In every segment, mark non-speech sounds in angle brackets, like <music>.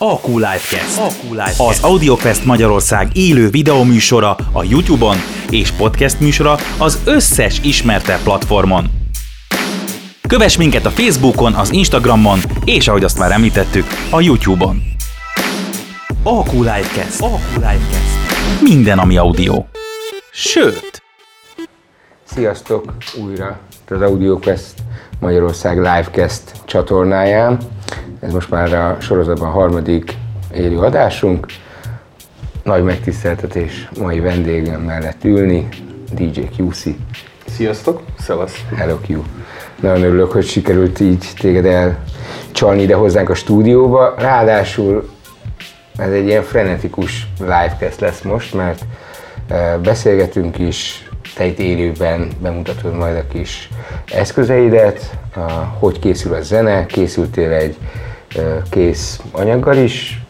AQ Livecast. AQ Livecast. Az AudioQuest Magyarország élő videóműsora a YouTube-on és podcast műsora az összes ismerte platformon. Kövess minket a Facebookon, az Instagramon, és ahogy azt már említettük, a YouTube-on. AQ Livecast. AQ Livecast. Minden, ami audio. Sőt, Sziasztok! Újra az AudioQuest Magyarország Livecast csatornáján. Ez most már a sorozatban a harmadik élő adásunk. Nagy megtiszteltetés mai vendégem mellett ülni, DJ QC. Sziasztok, szevasz. Hello Q. Nagyon örülök, hogy sikerült így téged elcsalni ide hozzánk a stúdióba. Ráadásul ez egy ilyen frenetikus livecast lesz most, mert eh, beszélgetünk is, te itt élőben bemutatod majd a kis eszközeidet, hogy készül a zene, készültél egy kész anyaggal is,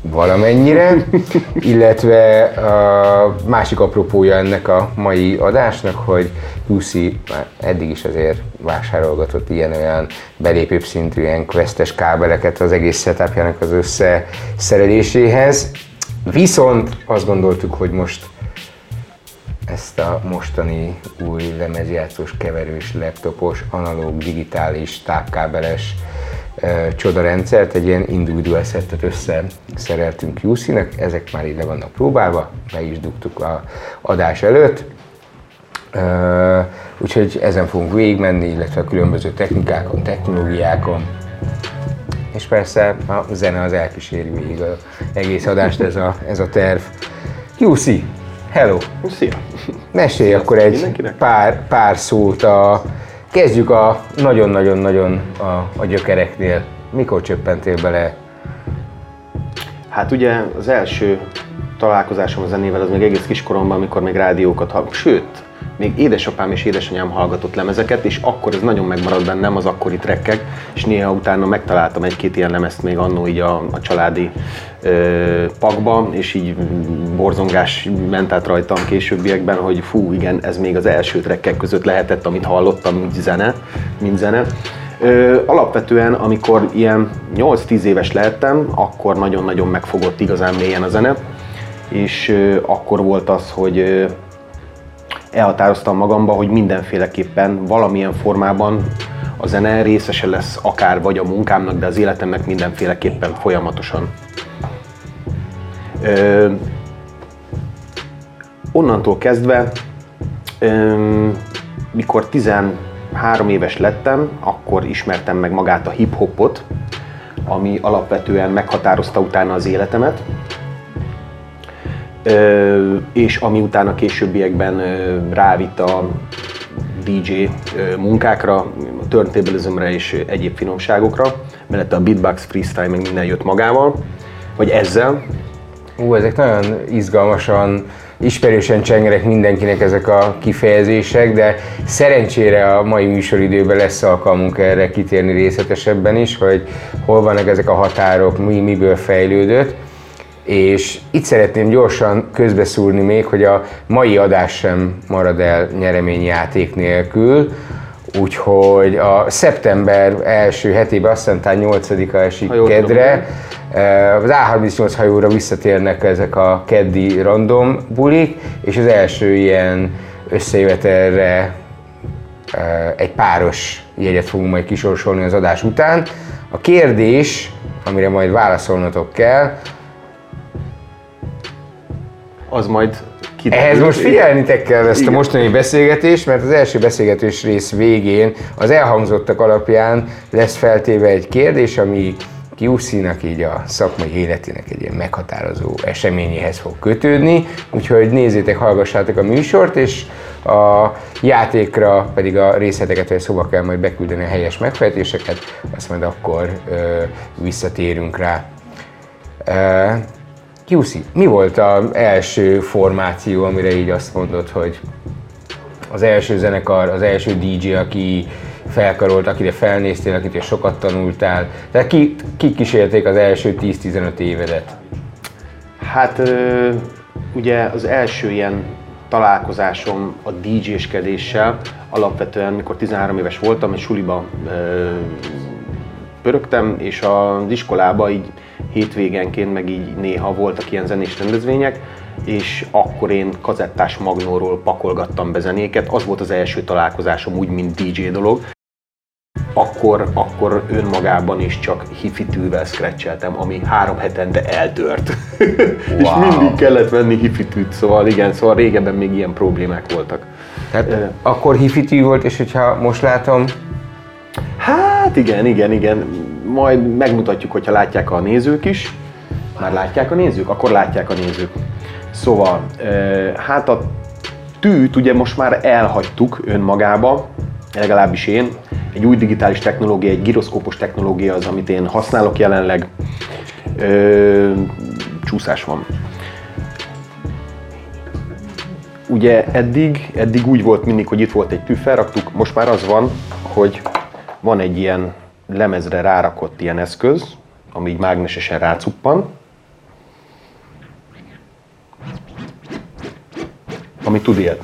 valamennyire, <laughs> illetve a másik apropója ennek a mai adásnak, hogy Lucy már eddig is azért vásárolgatott ilyen-olyan belépőbb szintű ilyen questes kábeleket az egész setupjának az összeszereléséhez. Viszont azt gondoltuk, hogy most ezt a mostani új lemezjátszós, keverős, laptopos, analóg, digitális, tápkábeles ö, csodarendszert, egy ilyen individual szettet összeszereltünk UC-nek, ezek már így le vannak próbálva, be is dugtuk a adás előtt. Ö, úgyhogy ezen fogunk végigmenni, illetve a különböző technikákon, technológiákon, és persze a zene az elkíséri végig az egész adást, ez a, ez a terv. UC, hello! Szia. Mesélj akkor egy mindenkinek. pár, pár szót a... Kezdjük a nagyon-nagyon-nagyon a, a gyökereknél. Mikor csöppentél bele? Hát ugye az első találkozásom a zenével az még egész kiskoromban, amikor még rádiókat hallgattam. Sőt, még édesapám és édesanyám hallgatott lemezeket, és akkor ez nagyon megmaradt bennem, az akkori trekkek, és néha utána megtaláltam egy-két ilyen lemezt még annó így a, a családi pakba, és így borzongás ment át rajtam későbbiekben, hogy fú, igen, ez még az első trekkek között lehetett, amit hallottam, mint zene, mint zene. Ö, alapvetően, amikor ilyen 8-10 éves lehettem, akkor nagyon-nagyon megfogott igazán mélyen a zene, és ö, akkor volt az, hogy ö, elhatároztam magamba, hogy mindenféleképpen valamilyen formában a zene részese lesz akár vagy a munkámnak, de az életemnek mindenféleképpen folyamatosan. Ö, onnantól kezdve, ö, mikor 13 éves lettem, akkor ismertem meg magát a hip-hopot, ami alapvetően meghatározta utána az életemet. Ö, és ami utána későbbiekben ö, rávitt a DJ munkákra, a turntablismre és egyéb finomságokra, mellette a beatbox, freestyle, meg minden jött magával, vagy ezzel. Ú, ezek nagyon izgalmasan, ismerősen csengerek mindenkinek ezek a kifejezések, de szerencsére a mai műsoridőben lesz alkalmunk erre kitérni részletesebben is, hogy hol vannak ezek a határok, mi miből fejlődött. És itt szeretném gyorsan közbeszúrni még, hogy a mai adás sem marad el nyereményjáték nélkül, úgyhogy a szeptember első hetében, azt hiszem talán 8-a esik Ha jól tudom, kedre, eh, az A38 hajóra visszatérnek ezek a keddi random bulik, és az első ilyen összejövetelre eh, egy páros jegyet fogunk majd kisorsolni az adás után. A kérdés, amire majd válaszolnotok kell, Az majd kiderül. Ehhez most figyelnitek kell ezt a mostani beszélgetést, mert az első beszélgetés rész végén az elhangzottak alapján lesz feltéve egy kérdés, ami QC-nak így a szakmai életének egy ilyen meghatározó eseményéhez fog kötődni, úgyhogy nézzétek, hallgassátok a műsort, és a játékra pedig a részleteket, vagy szóba kell majd beküldeni a helyes megfejtéseket, azt majd akkor ö, visszatérünk rá. Ö, QC, mi volt az első formáció, amire így azt mondod, hogy az első zenekar, az első DJ, aki felkarolt, akire felnéztél, akitől sokat tanultál. Tehát ki, ki kísérték az első 10-15 évedet? Hát ugye az első ilyen találkozásom a DJ-skedéssel alapvetően, mikor 13 éves voltam, és suliba ö, pörögtem, és az iskolába így hétvégenként, meg így néha voltak ilyen zenés rendezvények, és akkor én kazettás magnóról pakolgattam be zenéket. Az volt az első találkozásom úgy, mint DJ dolog akkor, akkor önmagában is csak hifitűvel scratcheltem, ami három hetente eldört. <laughs> Wow. és mindig kellett venni hifitűt, szóval igen, szóval régebben még ilyen problémák voltak. Tehát uh, akkor hifitű volt, és hogyha most látom... Hát igen, igen, igen. Majd megmutatjuk, hogyha látják a nézők is. Már látják a nézők? Akkor látják a nézők. Szóval, hát a tűt ugye most már elhagytuk önmagába, legalábbis én, egy új digitális technológia, egy gyroszkópos technológia az, amit én használok jelenleg. Ö, csúszás van. Ugye eddig, eddig úgy volt mindig, hogy itt volt egy tű, felraktuk, most már az van, hogy van egy ilyen lemezre rárakott ilyen eszköz, ami így mágnesesen rácuppan, ami tud ilyet.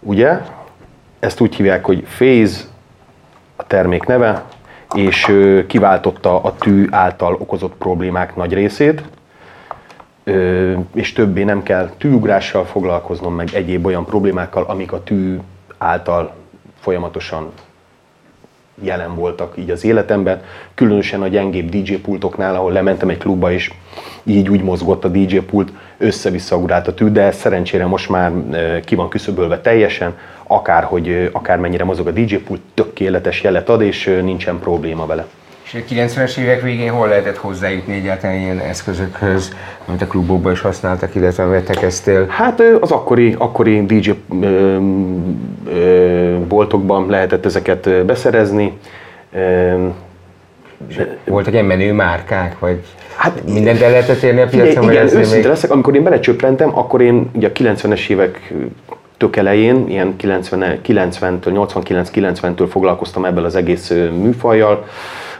Ugye? Ezt úgy hívják, hogy Phase a termék neve, és kiváltotta a tű által okozott problémák nagy részét, és többé nem kell tűugrással foglalkoznom, meg egyéb olyan problémákkal, amik a tű által folyamatosan jelen voltak így az életemben, különösen a gyengébb DJ pultoknál, ahol lementem egy klubba, és így úgy mozgott a DJ pult, össze-vissza a tű, de szerencsére most már ki van küszöbölve teljesen, akár, hogy akármennyire mozog a DJ pult, tökéletes jelet ad, és nincsen probléma vele. És a 90-es évek végén hol lehetett hozzájutni egyáltalán ilyen eszközökhöz, amit a klubokban is használtak, illetve vetekeztél? Hát az akkori, akkori DJ ö, ö, boltokban lehetett ezeket beszerezni. Ö, voltak ilyen menő márkák, vagy hát, mindent el lehetett érni a piacon? Igen, igen őszinte még... leszek, amikor én belecsöppentem, akkor én ugye a 90-es évek tök elején, ilyen 90, 90-től, 89-90-től foglalkoztam ebből az egész műfajjal,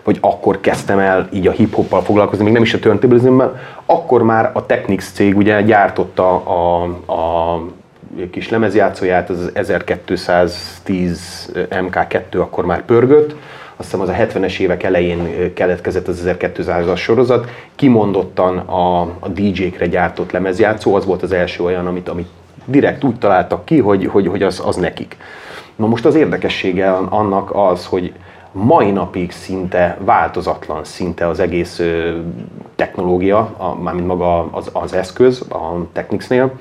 vagy akkor kezdtem el így a hip-hoppal foglalkozni, még nem is a turntablism akkor már a Technics cég ugye gyártotta a, a kis lemezjátszóját, az 1210 MK2 akkor már pörgött, azt hiszem az a 70-es évek elején keletkezett az 1200-as sorozat, kimondottan a, a DJ-kre gyártott lemezjátszó, az volt az első olyan, amit, amit direkt úgy találtak ki, hogy, hogy, hogy az, az nekik. Na most az érdekessége annak az, hogy mai napig szinte változatlan szinte az egész technológia, a, mármint maga az, az eszköz a Technicsnél,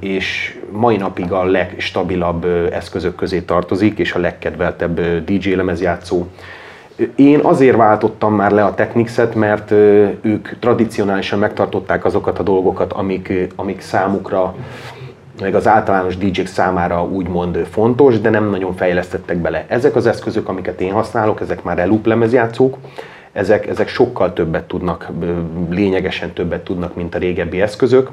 és mai napig a legstabilabb eszközök közé tartozik, és a legkedveltebb DJ lemezjátszó. Én azért váltottam már le a Technics-et, mert ők tradicionálisan megtartották azokat a dolgokat, amik, amik számukra meg az általános DJ-k számára úgymond fontos, de nem nagyon fejlesztettek bele. Ezek az eszközök, amiket én használok, ezek már elup lemezjátszók, ezek, ezek sokkal többet tudnak, lényegesen többet tudnak, mint a régebbi eszközök.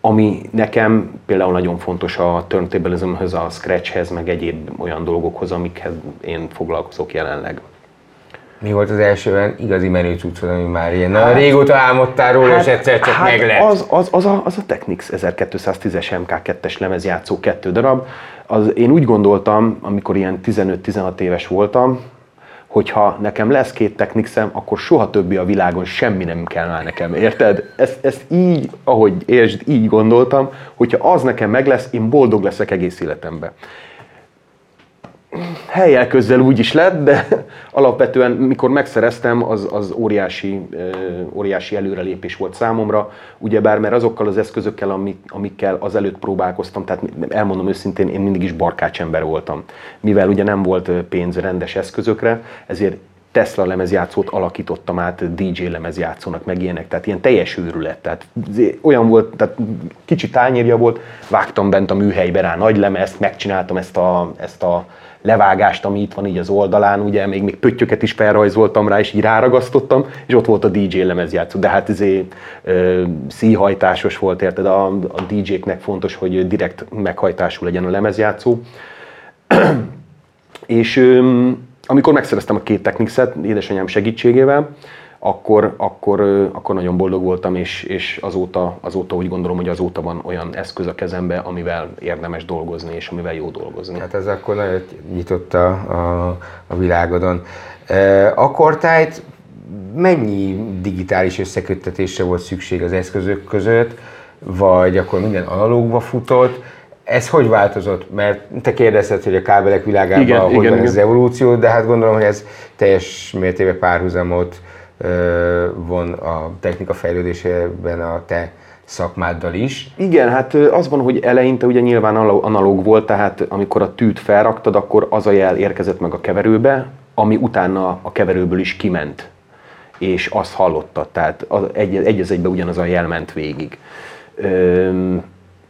Ami nekem például nagyon fontos a turntablismhöz, a scratchhez, meg egyéb olyan dolgokhoz, amikhez én foglalkozok jelenleg. Mi volt az első olyan igazi menő cuccod, ami már ilyen hát, régóta álmodtál róla, hát, és egyszer csak hát meg lett? Az, az, az, a, az a Technics 1210-es MK2-es lemezjátszó kettő darab. Az, én úgy gondoltam, amikor ilyen 15-16 éves voltam, hogyha nekem lesz két technikszem, akkor soha többi a világon semmi nem kell már nekem, érted? Ezt, ezt így, ahogy értsd, így gondoltam, hogyha az nekem meg lesz, én boldog leszek egész életemben helyel közzel úgy is lett, de alapvetően mikor megszereztem, az, az óriási, óriási előrelépés volt számomra, ugyebár mert azokkal az eszközökkel, amik, amikkel azelőtt próbálkoztam, tehát elmondom őszintén, én mindig is barkács ember voltam. Mivel ugye nem volt pénz rendes eszközökre, ezért Tesla lemezjátszót alakítottam át DJ lemezjátszónak, meg ilyenek, tehát ilyen teljes őrület. Tehát olyan volt, tehát kicsi tányérja volt, vágtam bent a műhelybe rá nagy lemezt, megcsináltam ezt a, ezt a levágást, ami itt van így az oldalán, ugye még, még pöttyöket is felrajzoltam rá, és így ráragasztottam, és ott volt a DJ lemezjátszó. De hát ez szíhajtásos volt, érted? A, a DJ-knek fontos, hogy direkt meghajtású legyen a lemezjátszó. <clears throat> és ö, amikor megszereztem a két Technics-et édesanyám segítségével, akkor, akkor, akkor nagyon boldog voltam, és, és azóta, azóta úgy gondolom, hogy azóta van olyan eszköz a kezembe, amivel érdemes dolgozni, és amivel jó dolgozni. Hát ez akkor nagyon nyitott a, a, világodon. Akkor tájt mennyi digitális összeköttetésre volt szükség az eszközök között, vagy akkor minden analógba futott, ez hogy változott? Mert te kérdezted, hogy a kábelek világában igen, hogy igen, van igen. az evolúció, de hát gondolom, hogy ez teljes mértékben párhuzamot von a technika fejlődésében a te szakmáddal is. Igen, hát az van, hogy eleinte ugye nyilván analóg volt, tehát amikor a tűt felraktad, akkor az a jel érkezett meg a keverőbe, ami utána a keverőből is kiment, és azt hallottad, tehát egy, egy az egybe ugyanaz a jel ment végig.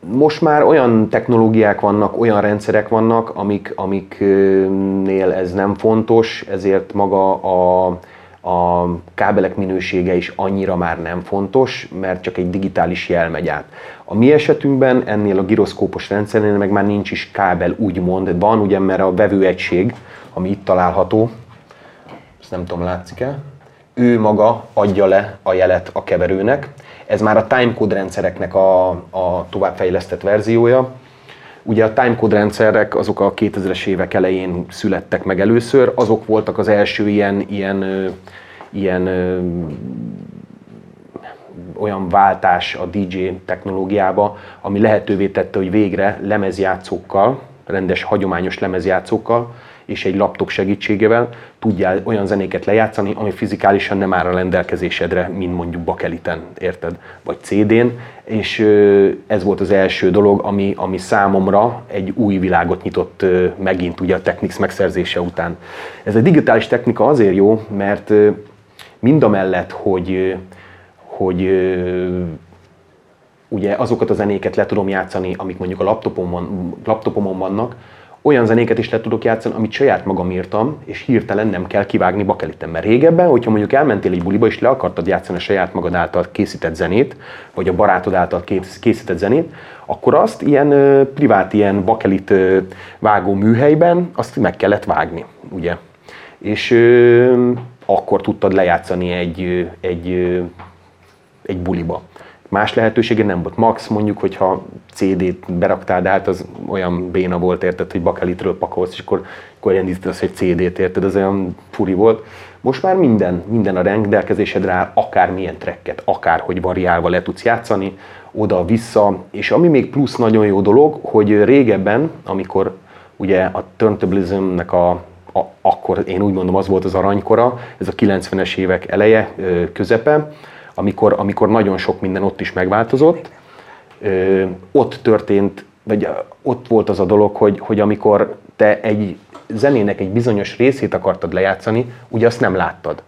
Most már olyan technológiák vannak, olyan rendszerek vannak, amik, amiknél ez nem fontos, ezért maga a a kábelek minősége is annyira már nem fontos, mert csak egy digitális jel megy át. A mi esetünkben ennél a giroszkópos rendszernél meg már nincs is kábel úgymond, van ugye, mert a vevőegység, ami itt található, ezt nem tudom, látszik-e, ő maga adja le a jelet a keverőnek. Ez már a timecode rendszereknek a, a továbbfejlesztett verziója. Ugye a timecode rendszerek azok a 2000-es évek elején születtek meg először, azok voltak az első ilyen, ilyen, ilyen olyan váltás a DJ technológiába, ami lehetővé tette, hogy végre lemezjátszókkal, rendes hagyományos lemezjátszókkal és egy laptop segítségével tudjál olyan zenéket lejátszani, ami fizikálisan nem áll a rendelkezésedre, mint mondjuk bakeliten, érted? Vagy CD-n, és ez volt az első dolog, ami, ami számomra egy új világot nyitott megint ugye a Technics megszerzése után. Ez a digitális technika azért jó, mert mind a mellett, hogy, hogy ugye azokat a zenéket le tudom játszani, amik mondjuk a laptopomon, laptopomon vannak, olyan zenéket is le tudok játszani, amit saját magam írtam, és hirtelen nem kell kivágni bakeliten. Mert régebben, hogyha mondjuk elmentél egy buliba, és le akartad játszani a saját magad által készített zenét, vagy a barátod által készített zenét, akkor azt ilyen ö, privát, ilyen bakelit ö, vágó műhelyben, azt meg kellett vágni, ugye. És ö, akkor tudtad lejátszani egy, egy, egy buliba. Más lehetősége nem volt. Max mondjuk, hogyha CD-t beraktál, de hát az olyan béna volt, érted, hogy bakelitről pakolsz, és akkor, akkor elindítasz egy CD-t, érted, az olyan furi volt. Most már minden, minden a rendelkezésedre áll, akármilyen trekket, akárhogy variálva le tudsz játszani, oda-vissza, és ami még plusz nagyon jó dolog, hogy régebben, amikor ugye a turntablismnek a, a, akkor én úgy mondom, az volt az aranykora, ez a 90-es évek eleje, közepe, amikor, amikor nagyon sok minden ott is megváltozott, ö, ott történt, vagy ott volt az a dolog, hogy, hogy amikor te egy zenének egy bizonyos részét akartad lejátszani, ugye azt nem láttad.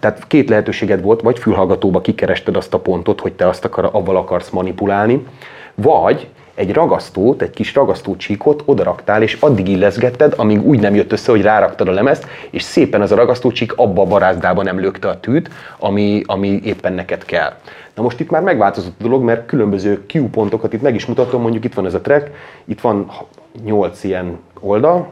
Tehát két lehetőséged volt, vagy fülhallgatóba kikerested azt a pontot, hogy te azt akar, avval akarsz manipulálni, vagy egy ragasztót, egy kis ragasztócsíkot odaraktál, és addig illeszgetted, amíg úgy nem jött össze, hogy ráraktad a lemezt, és szépen az a ragasztócsík abba a barázdában nem lökte a tűt, ami, ami éppen neked kell. Na most itt már megváltozott a dolog, mert különböző Q pontokat itt meg is mutatom, mondjuk itt van ez a track, itt van 8 ilyen oldal,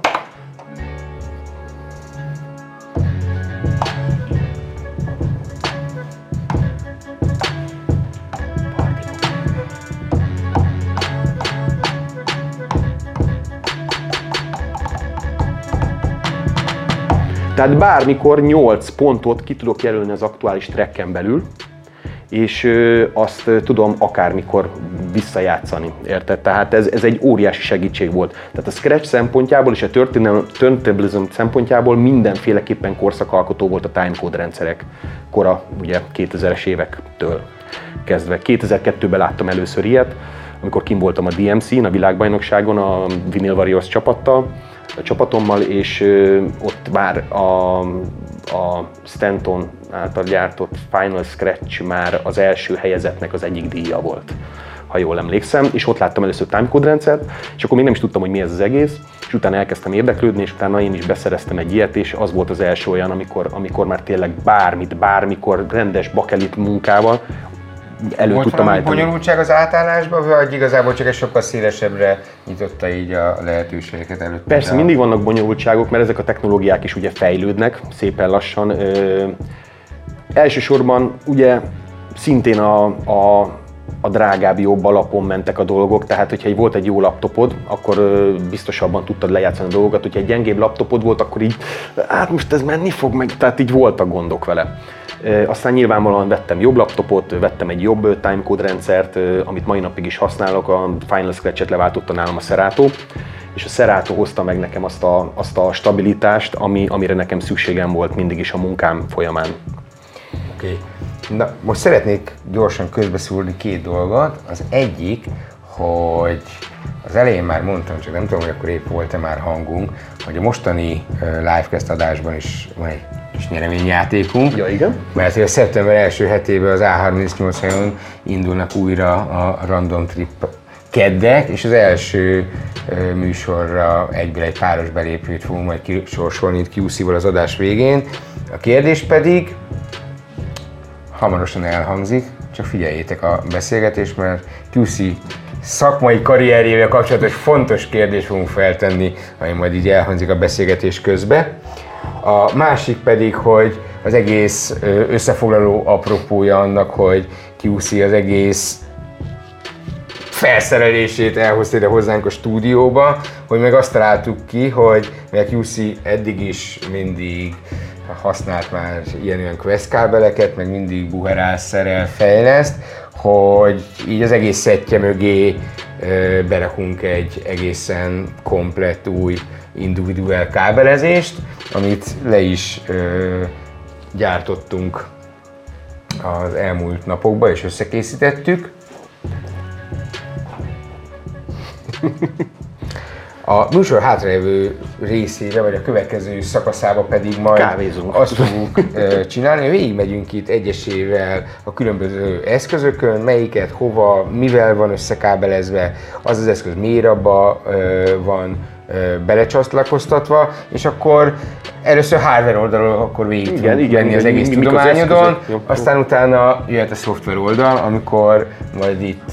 Tehát bármikor 8 pontot ki tudok jelölni az aktuális trekken belül, és azt tudom akármikor visszajátszani, érted? Tehát ez, ez egy óriási segítség volt. Tehát a Scratch szempontjából és a Turntablism szempontjából mindenféleképpen korszakalkotó volt a timecode rendszerek kora, ugye 2000-es évektől kezdve. 2002-ben láttam először ilyet, amikor kim voltam a DMC-n, a világbajnokságon a Vinyl Warriors csapattal, a csapatommal, és ott már a, a Stanton által gyártott Final Scratch már az első helyezetnek az egyik díja volt ha jól emlékszem, és ott láttam először timecode rendszert, és akkor még nem is tudtam, hogy mi ez az egész, és utána elkezdtem érdeklődni, és utána én is beszereztem egy ilyet, és az volt az első olyan, amikor, amikor már tényleg bármit, bármikor rendes bakelit munkával elő Volt tudtam állítani. bonyolultság az átállásban, vagy igazából csak egy sokkal szélesebbre nyitotta így a lehetőségeket előtt? Persze, mindig vannak bonyolultságok, mert ezek a technológiák is ugye fejlődnek szépen lassan. elsősorban ugye szintén a, a, a drágább, jobb alapon mentek a dolgok, tehát hogyha egy volt egy jó laptopod, akkor ö, biztosabban tudtad lejátszani a dolgokat, hogyha egy gyengébb laptopod volt, akkor így, hát most ez menni fog meg, tehát így voltak gondok vele. Aztán nyilvánvalóan vettem jobb laptopot, vettem egy jobb timecode rendszert, amit mai napig is használok, a Final Scratch-et leváltotta nálam a Serato, és a Serato hozta meg nekem azt a, azt a stabilitást, ami, amire nekem szükségem volt mindig is a munkám folyamán. Oké. Okay. Na, most szeretnék gyorsan közbeszúrni két dolgot. Az egyik, hogy az elején már mondtam, csak nem tudom, hogy akkor épp volt-e már hangunk, hogy a mostani livecast adásban is van egy kis nyereményjátékunk. Ja, igen. Mert a szeptember első hetében az A38-on indulnak újra a Random Trip keddek, és az első műsorra egyből egy páros belépőt fogunk majd kisorsolni itt QC-val az adás végén. A kérdés pedig, hamarosan elhangzik, csak figyeljétek a beszélgetést, mert QC szakmai karrierjével kapcsolatos fontos kérdést fogunk feltenni, ami majd így elhangzik a beszélgetés közben. A másik pedig, hogy az egész összefoglaló apropója annak, hogy QC az egész felszerelését elhozta ide hozzánk a stúdióba, hogy meg azt találtuk ki, hogy mert QC eddig is mindig használt már ilyen-olyan quest kábeleket, meg mindig buherál, szerel, fejleszt, hogy így az egész szettje mögé berakunk egy egészen komplett új individuál kábelezést, amit le is gyártottunk az elmúlt napokban, és összekészítettük. A műsor hátralévő részébe, vagy a következő szakaszába pedig majd Kávézunk. azt fogjuk ö, csinálni, hogy végigmegyünk itt egyesével a különböző eszközökön, melyiket, hova, mivel van összekábelezve, az az eszköz miért abba van belecsatlakoztatva, és akkor először hardware oldalról akkor végig Igen, tudunk igen, menni az igen, egész az tudományodon, jó. aztán utána jöhet a szoftver oldal, amikor majd itt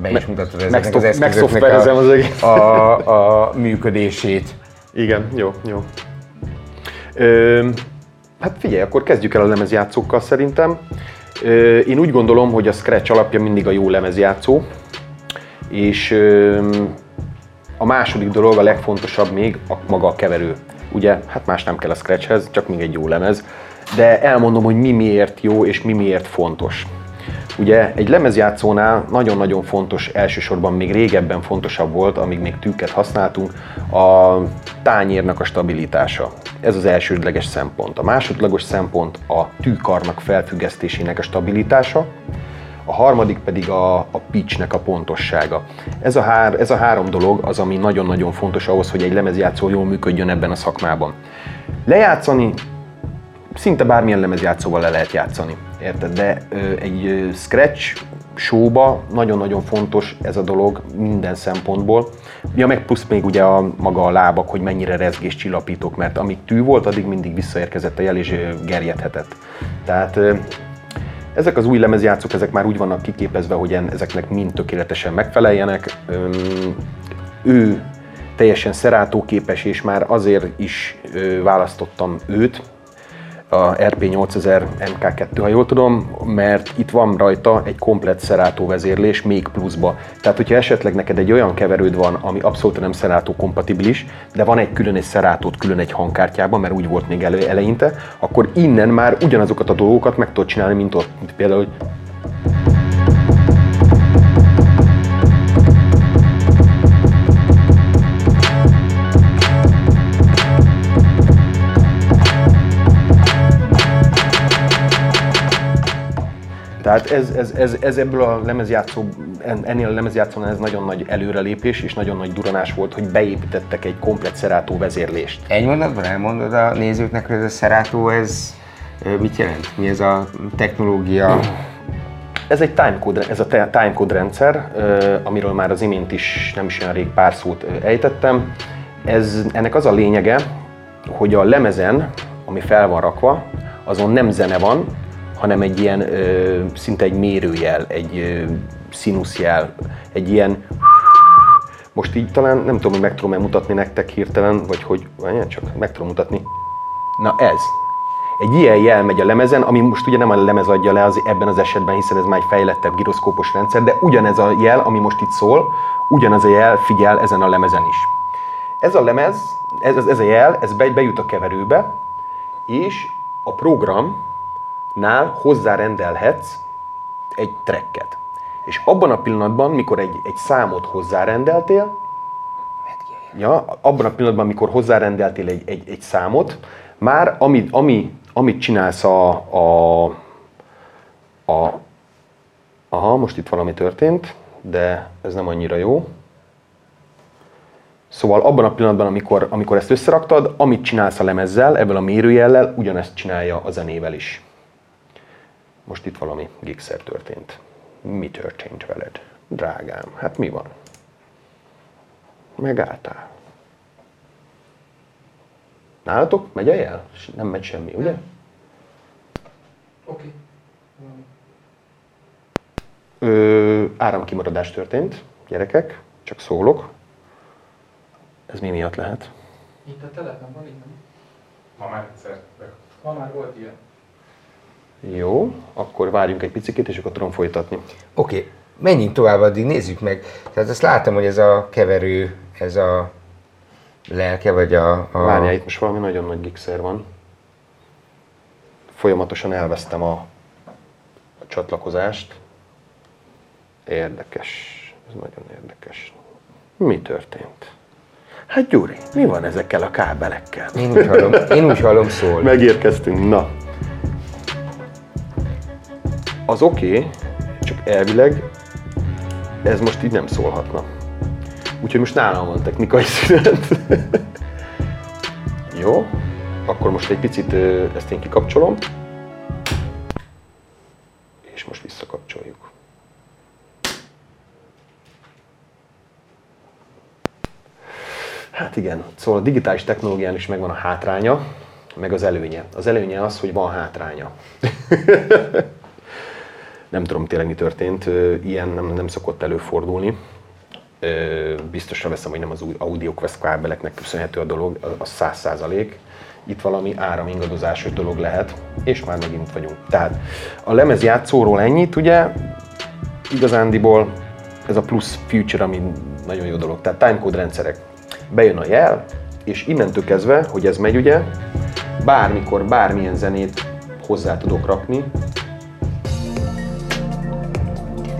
be is mutatod ezeknek az eszközöknek megszoftverezem az egész. a, a, a működését. Igen, jó, jó. Ö, hát figyelj, akkor kezdjük el a lemezjátszókkal szerintem. Ö, én úgy gondolom, hogy a Scratch alapja mindig a jó lemezjátszó, és ö, a második dolog, a legfontosabb még a maga a keverő. Ugye, hát más nem kell a Scratchhez, csak még egy jó lemez. De elmondom, hogy mi miért jó és mi miért fontos. Ugye egy lemezjátszónál nagyon-nagyon fontos, elsősorban még régebben fontosabb volt, amíg még tűket használtunk, a tányérnak a stabilitása. Ez az elsődleges szempont. A másodlagos szempont a tűkarnak felfüggesztésének a stabilitása, a harmadik pedig a, a pitchnek a pontossága. Ez a, hár, ez a három dolog az, ami nagyon-nagyon fontos ahhoz, hogy egy lemezjátszó jól működjön ebben a szakmában. Lejátszani szinte bármilyen lemezjátszóval le lehet játszani, érted? De egy scratch showba nagyon-nagyon fontos ez a dolog minden szempontból. Ja, meg plusz még ugye a maga a lábak, hogy mennyire rezgés csillapítok, mert amíg tű volt, addig mindig visszaérkezett a jel és gerjedhetett. Tehát ezek az új lemezjátszók, ezek már úgy vannak kiképezve, hogy ezeknek mind tökéletesen megfeleljenek. Ő teljesen Serato képes, és már azért is választottam őt, a RP8000 MK2, ha jól tudom, mert itt van rajta egy komplett Serato vezérlés, még pluszba. Tehát, hogyha esetleg neked egy olyan keverőd van, ami abszolút nem Serato kompatibilis, de van egy külön egy serato külön egy hangkártyában, mert úgy volt még elő, eleinte, akkor innen már ugyanazokat a dolgokat meg tudod csinálni, mint ott. Például, hogy Tehát ez, ez, ez, ez ebből a lemezjátszó, en- ennél a lemezjátszónál ez nagyon nagy előrelépés és nagyon nagy duranás volt, hogy beépítettek egy komplet Serato vezérlést. Egy mondatban elmondod a nézőknek, hogy ez a Serato, ez mit jelent? Mi ez a technológia? Ez egy timecode, ez a timecode rendszer, amiről már az imént is nem is olyan rég pár szót ejtettem. Ez, ennek az a lényege, hogy a lemezen, ami fel van rakva, azon nem zene van, hanem egy ilyen, szinte egy mérőjel, egy színuszjel, egy ilyen most így talán nem tudom, hogy meg tudom-e mutatni nektek hirtelen, vagy hogy, várjál csak, meg tudom mutatni. Na ez. Egy ilyen jel megy a lemezen, ami most ugye nem a lemez adja le az, ebben az esetben, hiszen ez már egy fejlettebb giroszkópos rendszer, de ugyanez a jel, ami most itt szól, ugyanaz a jel figyel ezen a lemezen is. Ez a lemez, ez, ez a jel, ez be, bejut a keverőbe, és a programnál hozzárendelhetsz egy tracket. És abban a pillanatban, mikor egy, egy számot hozzárendeltél, ja, abban a pillanatban, amikor hozzárendeltél egy, egy, egy számot, már ami, ami, amit csinálsz a, a, a, aha, most itt valami történt, de ez nem annyira jó. Szóval abban a pillanatban, amikor, amikor ezt összeraktad, amit csinálsz a lemezzel, ebből a mérőjellel, ugyanezt csinálja a zenével is. Most itt valami gigszer történt. Mi történt veled? Drágám, hát mi van? Megálltál. Nálatok megy a jel? Nem megy semmi, ugye? Oké. Ö, áramkimaradás történt, gyerekek, csak szólok. Ez mi miatt lehet? Itt a telepen van, itt nem? Ma már egyszer. Ma már volt ilyen. Jó, akkor várjunk egy picit, és akkor tudom folytatni. Oké, okay. menjünk tovább, addig nézzük meg. Tehát azt látom, hogy ez a keverő, ez a lelke, vagy a... a... Várjál, itt most valami nagyon nagy gigszer van. Folyamatosan elvesztem a, a csatlakozást. Érdekes, ez nagyon érdekes. Mi történt? Hát Gyuri, mi van ezekkel a kábelekkel? Én úgy hallom, én úgy hallom szól. Megérkeztünk, na. Az oké, okay, csak elvileg ez most így nem szólhatna. Úgyhogy most nálam van technikai szünet. <laughs> Jó, akkor most egy picit ezt én kikapcsolom. És most visszakapcsoljuk. Hát igen, szóval a digitális technológián is megvan a hátránya, meg az előnye. Az előnye az, hogy van hátránya. <laughs> nem tudom tényleg mi történt, ilyen nem, nem szokott előfordulni. Biztosra veszem, hogy nem az új AudioQuest kábeleknek köszönhető a dolog, az száz százalék. Itt valami áramingadozásos dolog lehet, és már megint vagyunk. Tehát a lemezjátszóról ennyit, ugye, igazándiból ez a plusz future, ami nagyon jó dolog. Tehát timecode rendszerek. Bejön a jel, és innentől kezdve, hogy ez megy ugye, bármikor, bármilyen zenét hozzá tudok rakni,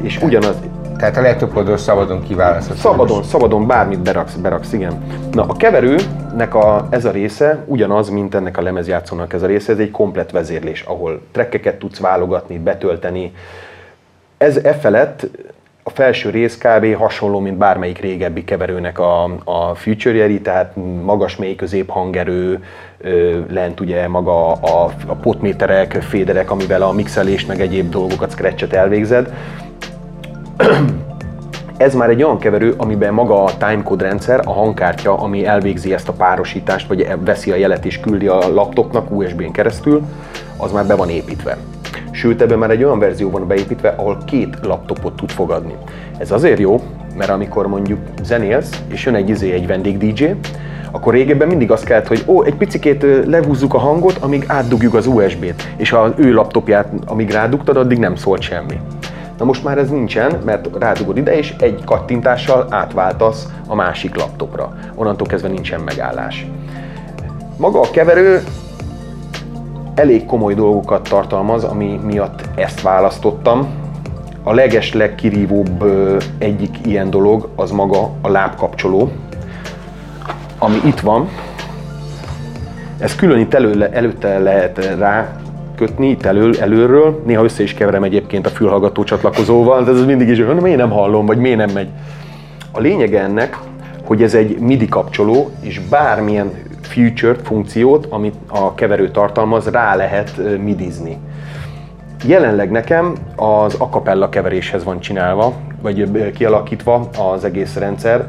és ugyanaz, Tehát a legtöbb oldal szabadon kiválasztható. Szabadon, szabadon bármit beraksz, beraksz, igen. Na, a keverőnek a, ez a része ugyanaz, mint ennek a lemezjátszónak ez a része, ez egy komplet vezérlés, ahol trekkeket tudsz válogatni, betölteni. Ez e felett a felső rész kb. hasonló, mint bármelyik régebbi keverőnek a, a feature tehát magas, mély, közép hangerő, lent ugye maga a, a potméterek, féderek, amivel a mixelést meg egyéb dolgokat, scratchet elvégzed <clears throat> ez már egy olyan keverő, amiben maga a timecode rendszer, a hangkártya, ami elvégzi ezt a párosítást, vagy veszi a jelet és küldi a laptopnak USB-n keresztül, az már be van építve. Sőt, ebben már egy olyan verzió van beépítve, ahol két laptopot tud fogadni. Ez azért jó, mert amikor mondjuk zenélsz, és jön egy izé, egy vendég DJ, akkor régebben mindig azt kellett, hogy ó, egy picikét lehúzzuk a hangot, amíg átdugjuk az USB-t, és az ő laptopját, amíg rádugtad, addig nem szólt semmi. Na most már ez nincsen, mert rádugod ide, és egy kattintással átváltasz a másik laptopra. Onnantól kezdve nincsen megállás. Maga a keverő elég komoly dolgokat tartalmaz, ami miatt ezt választottam. A leges legkirívóbb egyik ilyen dolog az maga a lábkapcsoló, ami itt van. Ez külön itt elő, előtte lehet rá kötni itt elő, előről, néha össze is keverem egyébként a fülhallgató csatlakozóval, de ez mindig is, hogy miért nem hallom, vagy miért nem megy. A lényege ennek, hogy ez egy MIDI kapcsoló, és bármilyen feature funkciót, amit a keverő tartalmaz, rá lehet midizni. Jelenleg nekem az acapella keveréshez van csinálva, vagy kialakítva az egész rendszer,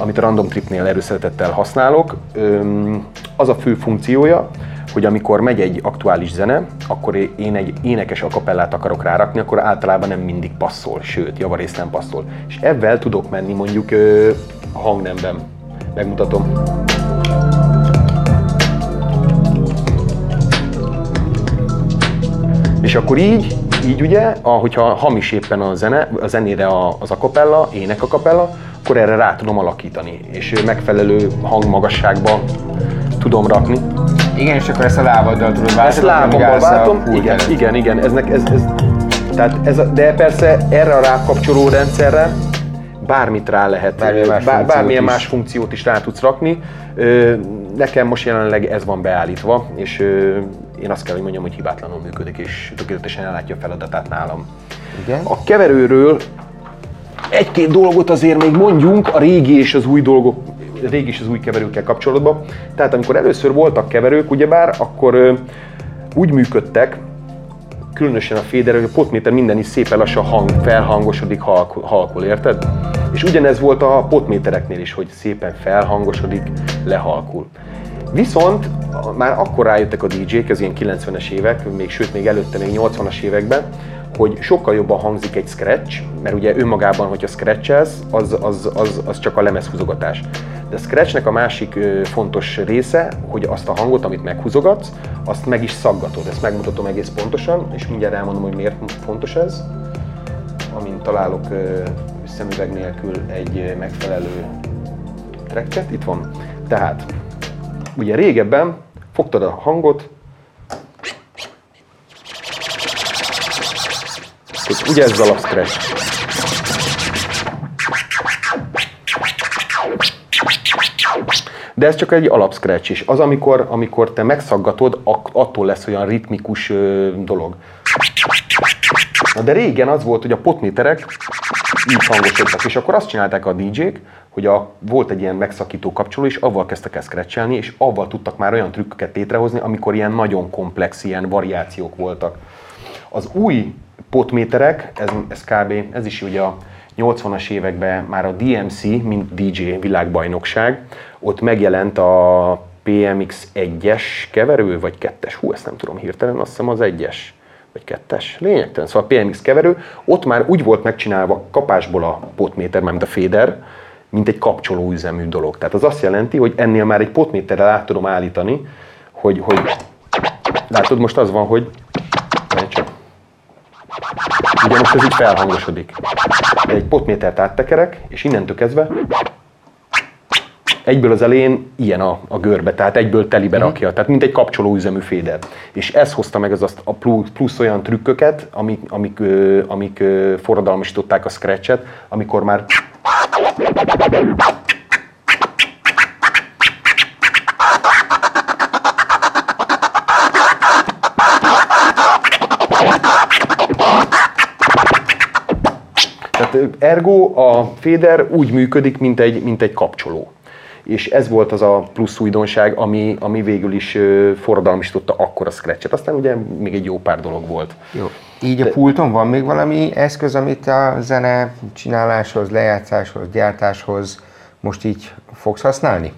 amit a Random Tripnél erőszeretettel használok. Az a fő funkciója, hogy amikor megy egy aktuális zene, akkor én egy énekes akapellát akarok rárakni, akkor általában nem mindig passzol, sőt, javarészt nem passzol. És ebben tudok menni mondjuk ö, a hangnemben. Megmutatom. És akkor így, így ugye, ahogyha hamis éppen a zene, a zenére a- az akapella, ének akapella, akkor erre rá tudom alakítani, és megfelelő hangmagasságba tudom rakni. Igen, és akkor ezt a lábaddal tudod váltani. Ezt a váltom, igen, előtt. igen, igen, ez, ez, ez, tehát ez a, de persze erre a rákapcsoló rendszerre bármit rá lehet, Bármilyen más bár, funkciót bármilyen is. más funkciót is rá tudsz rakni. Nekem most jelenleg ez van beállítva, és én azt kell, hogy mondjam, hogy hibátlanul működik, és tökéletesen ellátja a feladatát nálam. Igen. A keverőről egy-két dolgot azért még mondjunk a régi és az új dolgok, régi és az új keverőkkel kapcsolatban. Tehát amikor először voltak keverők, ugyebár, akkor úgy működtek, különösen a féder, hogy a potméter minden is szépen lassan hang, felhangosodik, halkul, halkul, érted? És ugyanez volt a potmétereknél is, hogy szépen felhangosodik, lehalkul. Viszont már akkor rájöttek a DJ-k, ez ilyen 90-es évek, még sőt még előtte, még 80-as években, hogy sokkal jobban hangzik egy scratch, mert ugye önmagában, hogyha scratchelsz, az, az, az, az csak a lemezhúzogatás. De a scratchnek a másik fontos része, hogy azt a hangot, amit meghúzogatsz, azt meg is szaggatod. Ezt megmutatom egész pontosan, és mindjárt elmondom, hogy miért fontos ez. Amint találok szemüveg nélkül egy megfelelő tracket, itt van. Tehát, ugye régebben fogtad a hangot, ugye ez alap scratch. De ez csak egy alap scratch is. Az, amikor, amikor te megszaggatod, attól lesz olyan ritmikus dolog. Na de régen az volt, hogy a potméterek így hangosodtak, és akkor azt csinálták a DJ-k, hogy a, volt egy ilyen megszakító kapcsoló, és avval kezdtek el scratchelni, és avval tudtak már olyan trükköket létrehozni, amikor ilyen nagyon komplex, ilyen variációk voltak. Az új potméterek, ez, ez kb. ez is ugye a 80-as években már a DMC, mint DJ világbajnokság, ott megjelent a PMX 1-es keverő, vagy 2-es, hú, ezt nem tudom hirtelen, azt hiszem az 1-es, vagy 2-es, lényegtelen, szóval a PMX keverő, ott már úgy volt megcsinálva kapásból a potméter, mint a féder, mint egy kapcsolóüzemű dolog. Tehát az azt jelenti, hogy ennél már egy potméterrel át tudom állítani, hogy, hogy látod, most az van, hogy. Ugye most ez így felhangosodik. Egy potmétert áttekerek, és innentől kezdve egyből az elején ilyen a, a görbe, tehát egyből telibe rakja, tehát mint egy kapcsolóüzemű féder. És ez hozta meg az azt a plusz, plusz olyan trükköket, amik, amik, amik forradalmasították a scratchet, amikor már Tehát ergo a féder úgy működik, mint egy, mint egy kapcsoló. És ez volt az a plusz újdonság, ami, ami végül is forradalmisította akkor a scratchet. Aztán ugye még egy jó pár dolog volt. Jó. Így a pulton van még valami eszköz, amit a zene csináláshoz, lejátszáshoz, gyártáshoz most így fogsz használni?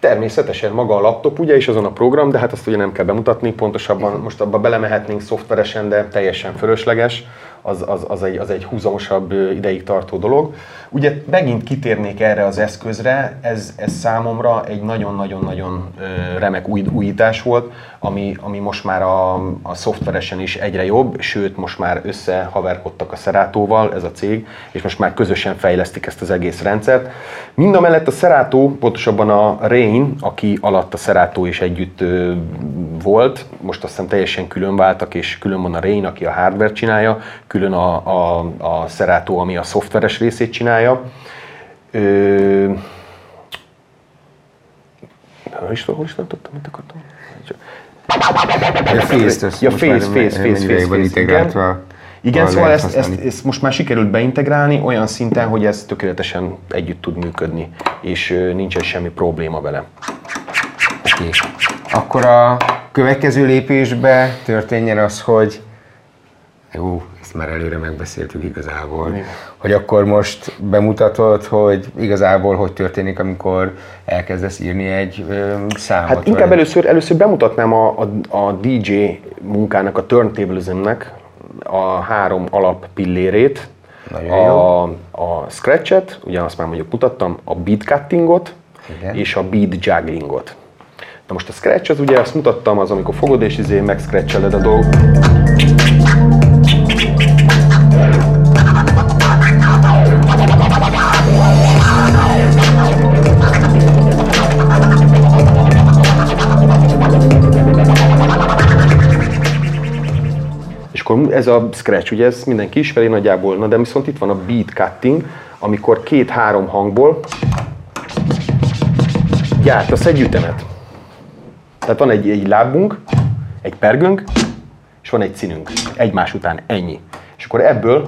Természetesen maga a laptop, ugye, és azon a program, de hát azt ugye nem kell bemutatni, pontosabban most abba belemehetnénk szoftveresen, de teljesen fölösleges, az, az, az, egy, az egy húzamosabb ideig tartó dolog. Ugye megint kitérnék erre az eszközre, ez, ez számomra egy nagyon-nagyon-nagyon remek új, újítás volt, ami, ami most már a, a szoftveresen is egyre jobb, sőt most már összehaverkodtak a Seratóval, ez a cég, és most már közösen fejlesztik ezt az egész rendszert. Mind a mellett a Serato, pontosabban a Rain, aki alatt a Serato is együtt ö, volt, most azt hiszem teljesen külön váltak, és külön van a Rain, aki a hardware csinálja, külön a, a, a Serato, ami a szoftveres részét csinálja. Ö, hol is, hol is tartottam, mit akartam? Face-t, azt Ja, Face, Face, Face, Face, van Face, integrálva. igen. Szóval ezt, ezt, ezt most már sikerült beintegrálni olyan szinten, hogy ez tökéletesen együtt tud működni, és nincsen semmi probléma vele. Oké. Akkor a következő lépésbe történjen az, hogy jó, ezt már előre megbeszéltük igazából, Igen. hogy akkor most bemutatod, hogy igazából hogy történik, amikor elkezdesz írni egy ö, számot. Hát inkább vagy- először, először bemutatnám a, a, a DJ munkának, a turntablismnek a három alap pillérét. Nagyon a, a scratchet, ugye azt már mondjuk mutattam, a beat cuttingot Igen. és a beat jugglingot. Na most a scratch az ugye, azt mutattam, az amikor fogod és izé megscratcheled a dolgot. Akkor ez a scratch, ugye ez mindenki ismeri nagyjából, na de viszont itt van a beat cutting, amikor két-három hangból gyártasz egy ütemet. Tehát van egy, egy lábunk, egy pergünk, és van egy színünk. Egymás után ennyi. És akkor ebből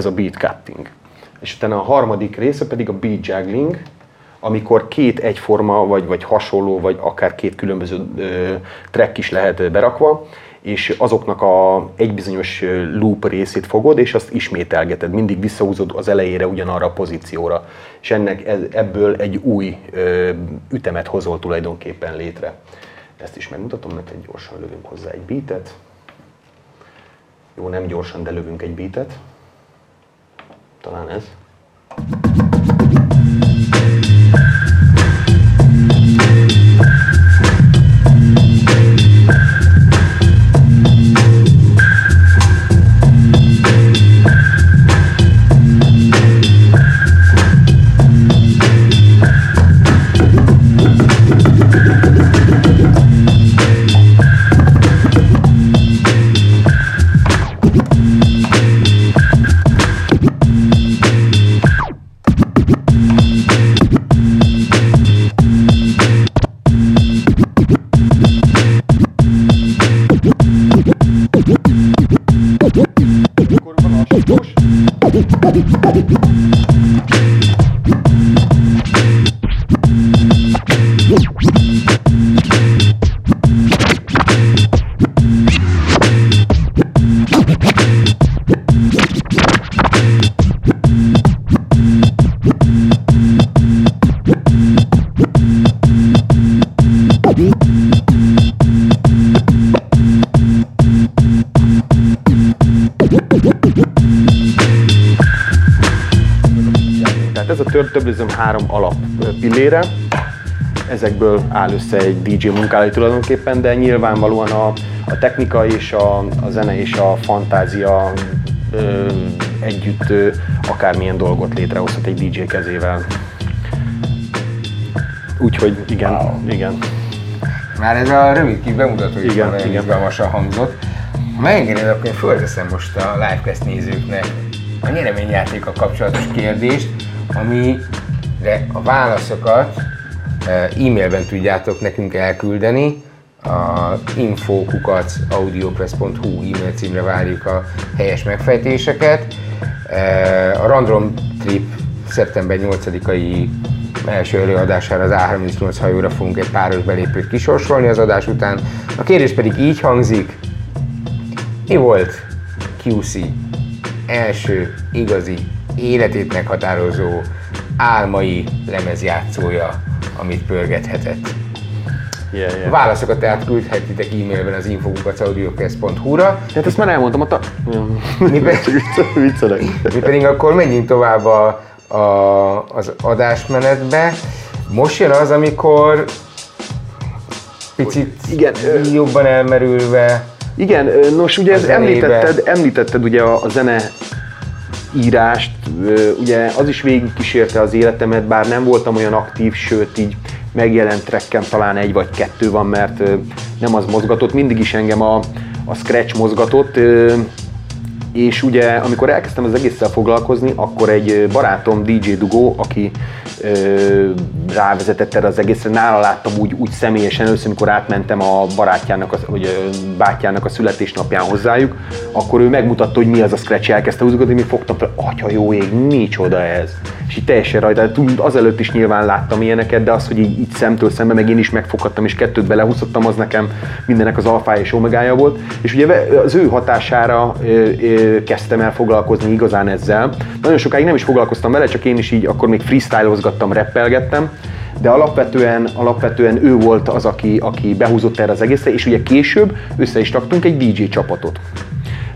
ez a beat cutting. És utána a harmadik része pedig a beat juggling, amikor két egyforma, vagy, vagy hasonló, vagy akár két különböző ö, track is lehet berakva, és azoknak a egy bizonyos loop részét fogod, és azt ismételgeted, mindig visszahúzod az elejére ugyanarra a pozícióra. És ennek ez, ebből egy új ö, ütemet hozol tulajdonképpen létre. Ezt is megmutatom neked, gyorsan lövünk hozzá egy beatet. Jó, nem gyorsan, de lövünk egy beatet. Talán ez. Ezekből áll össze egy DJ munkálat tulajdonképpen, de nyilvánvalóan a, a technika és a, a zene és a fantázia ö, együtt ö, akármilyen dolgot létrehozhat egy DJ kezével. Úgyhogy igen, wow. igen. Már ez a rövid kis bemutató is Igen, nagyon igen. izgalmasan hangzott. Ha megengeded, akkor én fölteszem most a livecast nézőknek a nyereményjátékkal kapcsolatos kérdést, amire a válaszokat e-mailben tudjátok nekünk elküldeni. A info.audiopress.hu e-mail címre várjuk a helyes megfejtéseket. E, A Random Trip szeptember 8-ai első előadására az A38 hajóra fogunk egy páros belépőt kisorsolni az adás után. A kérdés pedig így hangzik. Mi volt QC első igazi életét meghatározó álmai lemezjátszója, amit pörgethetett? Yeah, yeah. válaszokat tehát küldhetitek e-mailben az info.audiopress.hu-ra, Hát ezt már elmondtam, a ta... Mi pe- Viccelek. mi pedig akkor menjünk tovább a, a, az adásmenetbe. Most jön az, amikor picit Igen, jobban elmerülve Igen, nos ugye ez említetted, említetted ugye a, a zene írást, ugye az is végig kísérte az életemet, bár nem voltam olyan aktív, sőt így megjelent trekkem talán egy vagy kettő van, mert nem az mozgatott, mindig is engem a, a scratch mozgatott, és ugye, amikor elkezdtem az egésszel foglalkozni, akkor egy barátom DJ Dugó, aki ö, rávezetett erre az egészre, nála láttam úgy, úgy személyesen először, amikor átmentem a barátjának, a, vagy ö, bátyjának a születésnapján hozzájuk, akkor ő megmutatta, hogy mi az a scratch, elkezdte húzgatni, mi fogtam fel, atya jó ég, micsoda ez. És így teljesen rajta, azelőtt is nyilván láttam ilyeneket, de az, hogy így, így szemtől szembe meg én is megfoghattam, és kettőt belehúzottam, az nekem mindenek az alfája és omegája volt. És ugye az ő hatására ö, ö, kezdtem el foglalkozni igazán ezzel. Nagyon sokáig nem is foglalkoztam vele, csak én is így akkor még freestyle-ozgattam, rappelgettem, de alapvetően, alapvetően ő volt az, aki, aki behúzott erre az egészre, és ugye később össze is raktunk egy DJ csapatot.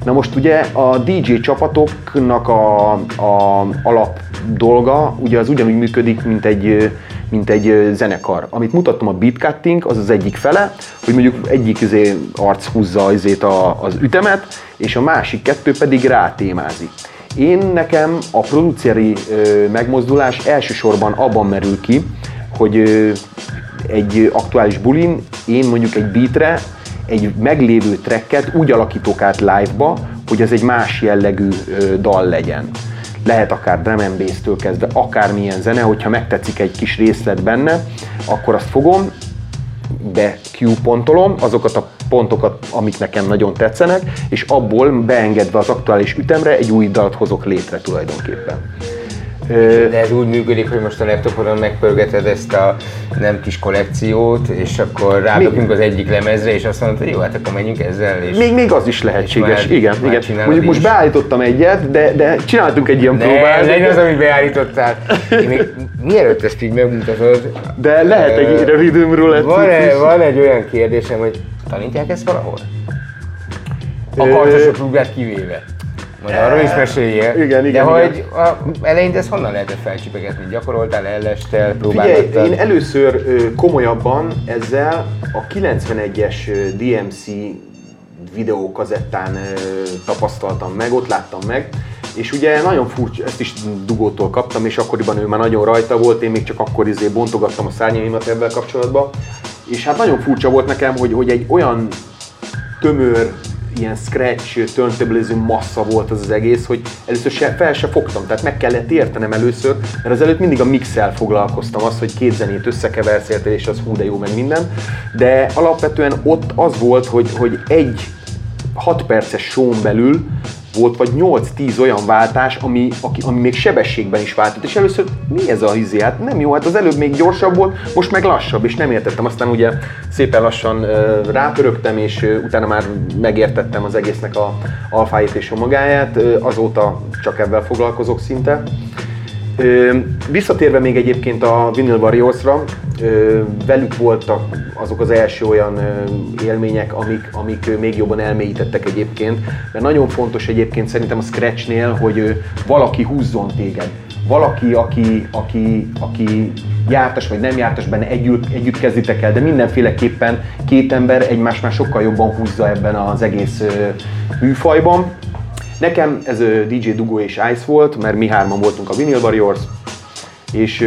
Na most ugye a DJ csapatoknak a, a alap dolga ugye az ugyanúgy működik, mint egy, mint egy zenekar. Amit mutattam a beatcutting, az az egyik fele, hogy mondjuk egyik izé arc húzza izét a, az ütemet, és a másik kettő pedig rátémázik. Én nekem a produceri ö, megmozdulás elsősorban abban merül ki, hogy ö, egy aktuális bulin én mondjuk egy beatre egy meglévő tracket úgy alakítok át live-ba, hogy ez egy más jellegű ö, dal legyen. Lehet akár drum and bass-től kezdve, akármilyen zene, hogyha megtetszik egy kis részlet benne, akkor azt fogom, be Q-pontolom azokat a pontokat, amik nekem nagyon tetszenek, és abból beengedve az aktuális ütemre egy új dalt hozok létre tulajdonképpen. De ez úgy működik, hogy most a laptopodon megpörgeted ezt a nem kis kollekciót, és akkor rádokunk az egyik lemezre, és azt mondod, hogy jó, hát akkor menjünk ezzel. És Még, még az is lehetséges, már- igen. már igen. Mondjuk most is. beállítottam egyet, de, de csináltunk egy ilyen ne, próbát. legyen az, amit beállítottál. Én még, mielőtt ezt így megmutatod, De lehet egy rhythm roulette van, egy, van egy olyan kérdésem, hogy tanítják ezt valahol? A kartosok klubját kivéve. Majd arról is meséljél. Igen, De igen, hogy a, eleinte ezt honnan lehetett felcsipegetni? Gyakoroltál, ellestel, Figyelj, próbálgattad? én először komolyabban ezzel a 91-es ö, DMC videókazettán tapasztaltam meg, ott láttam meg, és ugye nagyon furcsa, ezt is dugótól kaptam, és akkoriban ő már nagyon rajta volt, én még csak akkor izé bontogattam a szárnyaimat ebben kapcsolatban, és hát nagyon furcsa volt nekem, hogy, hogy egy olyan tömör, ilyen scratch, turntablism massza volt az az egész, hogy először se, fel se fogtam, tehát meg kellett értenem először, mert azelőtt mindig a mixel foglalkoztam, az, hogy két zenét összekeversz, érted, és az hú de jó, meg minden, de alapvetően ott az volt, hogy, hogy egy 6 perces show belül volt vagy 8-10 olyan váltás, ami, aki, ami még sebességben is váltott, és először mi ez a izé? Hát nem jó, hát az előbb még gyorsabb volt, most meg lassabb, és nem értettem. Aztán ugye szépen lassan ö, rápörögtem, és ö, utána már megértettem az egésznek a alfáját és a magáját, Ö, azóta csak ebben foglalkozok szinte. Visszatérve még egyébként a Vinyl Warriorsra, ö, velük voltak azok az első olyan élmények, amik, amik még jobban elmélyítettek egyébként, mert nagyon fontos egyébként szerintem a Scratchnél, hogy valaki húzzon téged. Valaki, aki, aki, aki jártas vagy nem jártas benne, együtt, együtt kezditek el, de mindenféleképpen két ember egymást már sokkal jobban húzza ebben az egész műfajban. Nekem ez DJ Dugo és Ice volt, mert mi hárman voltunk a Vinyl Warriors, és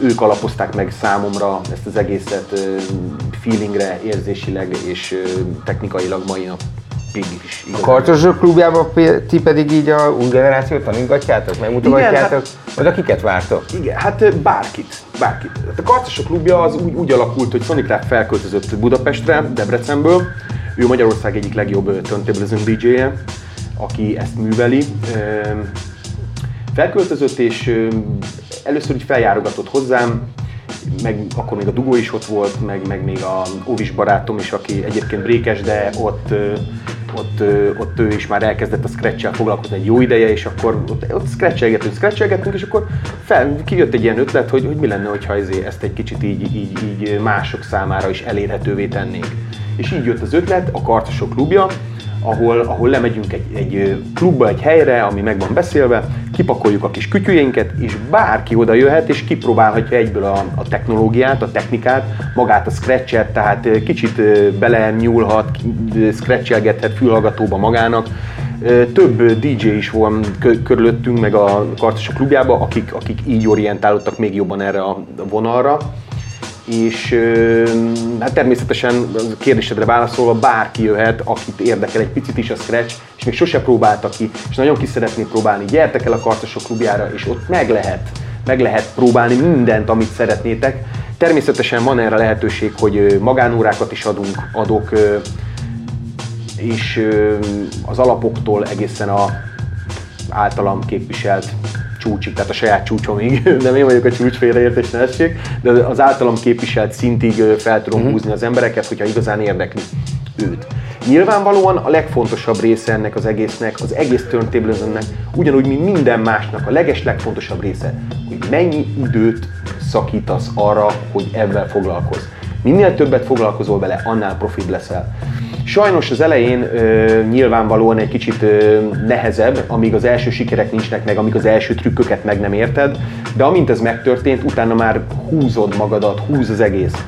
ők alapozták meg számomra ezt az egészet feelingre, érzésileg és technikailag mai napig is. A kartosok klubjában ti pedig így a új generációt tanítgatjátok, megmutogatjátok? Oda kiket vártok? Igen, hát bárkit, bárkit. Hát a Karcosok klubja az úgy, úgy alakult, hogy Sonic Rap felköltözött Budapestre, Debrecenből. Ő Magyarország egyik legjobb ö, turntablism DJ-je, aki ezt műveli. Felköltözött, és először így feljárogatott hozzám, meg akkor még a Dugó is ott volt, meg, meg még a Óvis barátom is, aki egyébként brékes, de ott, ott, ott ő is már elkezdett a scratch foglalkozni egy jó ideje, és akkor ott, ott scratchelgettünk, scratchelgettünk, és akkor fel, kijött egy ilyen ötlet, hogy, hogy mi lenne, ezé- ezt egy kicsit így, így, így mások számára is elérhetővé tennénk. És így jött az ötlet, a Karcosok klubja, ahol, ahol lemegyünk egy, egy klubba, egy helyre, ami meg van beszélve, kipakoljuk a kis kütyüjénket, és bárki oda jöhet, és kipróbálhatja egyből a, a technológiát, a technikát, magát a scratchet, tehát kicsit bele nyúlhat, scratchelgethet fülhallgatóba magának. Több DJ is van kö- körülöttünk, meg a kartosok klubjába, akik, akik így orientálódtak még jobban erre a vonalra. És hát természetesen a kérdésedre válaszolva bárki jöhet, akit érdekel egy picit is a Scratch, és még sose próbálta ki, és nagyon ki szeretné próbálni. Gyertek el a Karcosok klubjára, és ott meg lehet, meg lehet próbálni mindent, amit szeretnétek. Természetesen van erre lehetőség, hogy magánórákat is adunk, adok, és az alapoktól egészen a általam képviselt csúcsig, tehát a saját csúcsomig, <laughs> nem én vagyok a csúcs félreértés ne essék, de az általam képviselt szintig fel tudom uh-huh. húzni az embereket, hogyha igazán érdekli őt. Nyilvánvalóan a legfontosabb része ennek az egésznek, az egész turntablismnek, ugyanúgy, mint minden másnak, a leges legfontosabb része, hogy mennyi időt szakítasz arra, hogy ebben foglalkozz. Minél többet foglalkozol vele, annál profibb leszel. Sajnos az elején ö, nyilvánvalóan egy kicsit ö, nehezebb, amíg az első sikerek nincsnek meg, amíg az első trükköket meg nem érted, de amint ez megtörtént, utána már húzod magadat, húz az egész.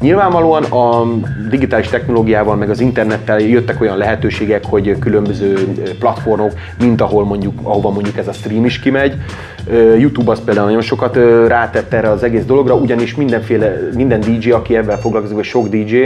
Nyilvánvalóan a digitális technológiával, meg az internettel jöttek olyan lehetőségek, hogy különböző platformok, mint ahol mondjuk, ahova mondjuk ez a stream is kimegy. YouTube az például nagyon sokat rátett erre az egész dologra, ugyanis mindenféle, minden DJ, aki ebben foglalkozik, vagy sok DJ,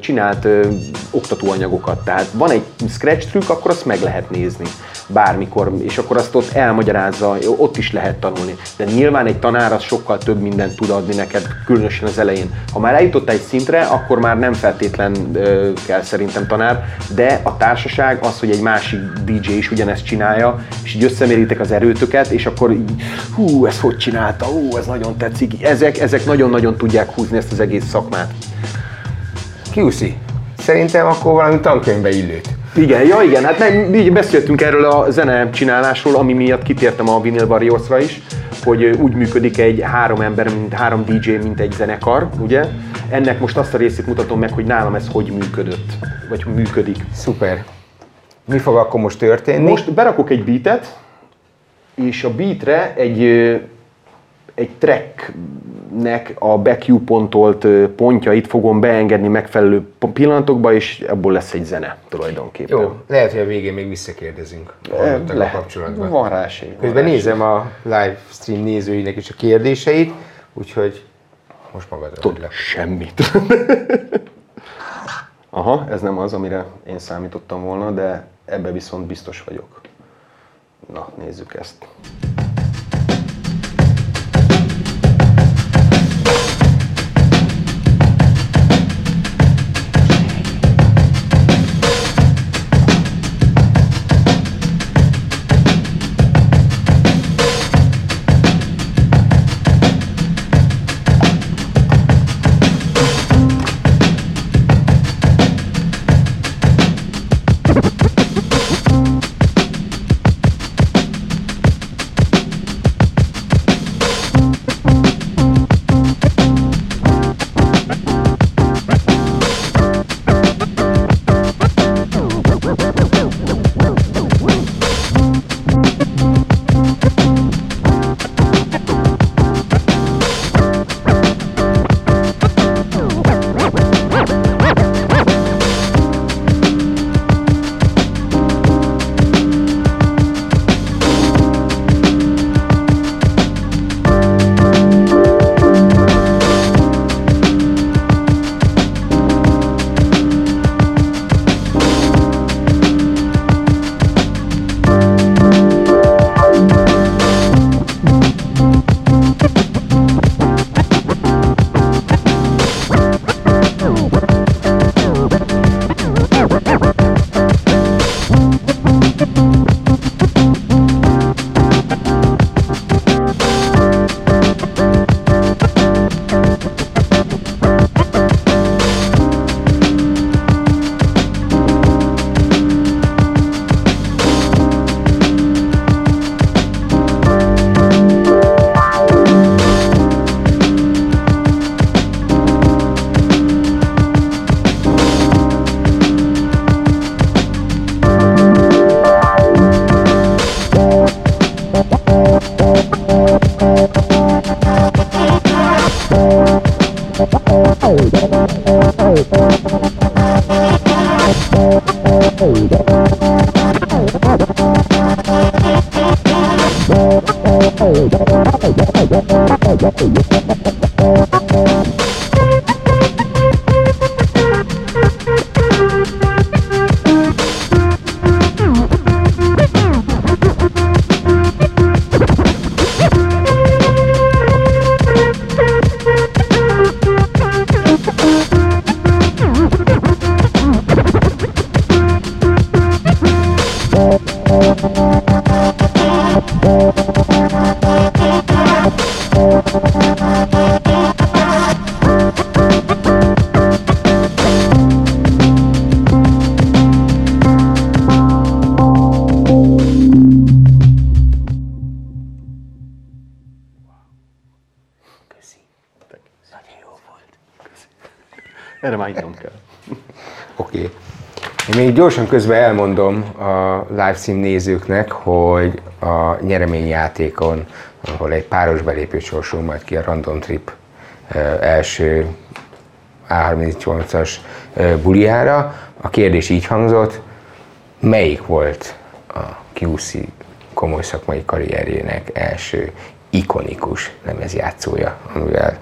csinált ö, oktatóanyagokat. Tehát van egy scratch trükk, akkor azt meg lehet nézni bármikor, és akkor azt ott elmagyarázza, ott is lehet tanulni. De nyilván egy tanár az sokkal több mindent tud adni neked, különösen az elején. Ha már eljutott egy szintre, akkor már nem feltétlen ö, kell szerintem tanár, de a társaság az, hogy egy másik DJ is ugyanezt csinálja, és így összeméritek az erőtöket, és akkor így, hú, ezt hogy csinálta, hú, ez nagyon tetszik. Ezek, ezek nagyon-nagyon tudják húzni ezt az egész szakmát. Kiuszi, szerintem akkor valami tankönyvbe illőt. Igen, ja igen, hát meg, így beszéltünk erről a zene csinálásról, ami miatt kitértem a Vinyl Warriors-ra is, hogy úgy működik egy három ember, mint három DJ, mint egy zenekar, ugye? Ennek most azt a részét mutatom meg, hogy nálam ez hogy működött, vagy működik. Szuper. Mi fog akkor most történni? Most berakok egy beatet, és a beatre egy, egy tracknek a back pontolt ö, pontjait fogom beengedni megfelelő pillanatokba, és ebből lesz egy zene tulajdonképpen. Jó, lehet, hogy a végén még visszakérdezünk a kapcsolatban. Van rá esély. Közben rá nézem a live stream nézőinek is a kérdéseit, úgyhogy most magadra Tud semmit. <laughs> Aha, ez nem az, amire én számítottam volna, de ebbe viszont biztos vagyok. Na, nézzük ezt. わっわっわっわっわっわっ。Gyorsan közben elmondom a livestream nézőknek, hogy a nyereményjátékon, ahol egy páros belépő sorsul majd ki a Random Trip első A38-as eh, buliára, a kérdés így hangzott, melyik volt a QC komoly szakmai karrierjének első ikonikus lemezjátszója, amivel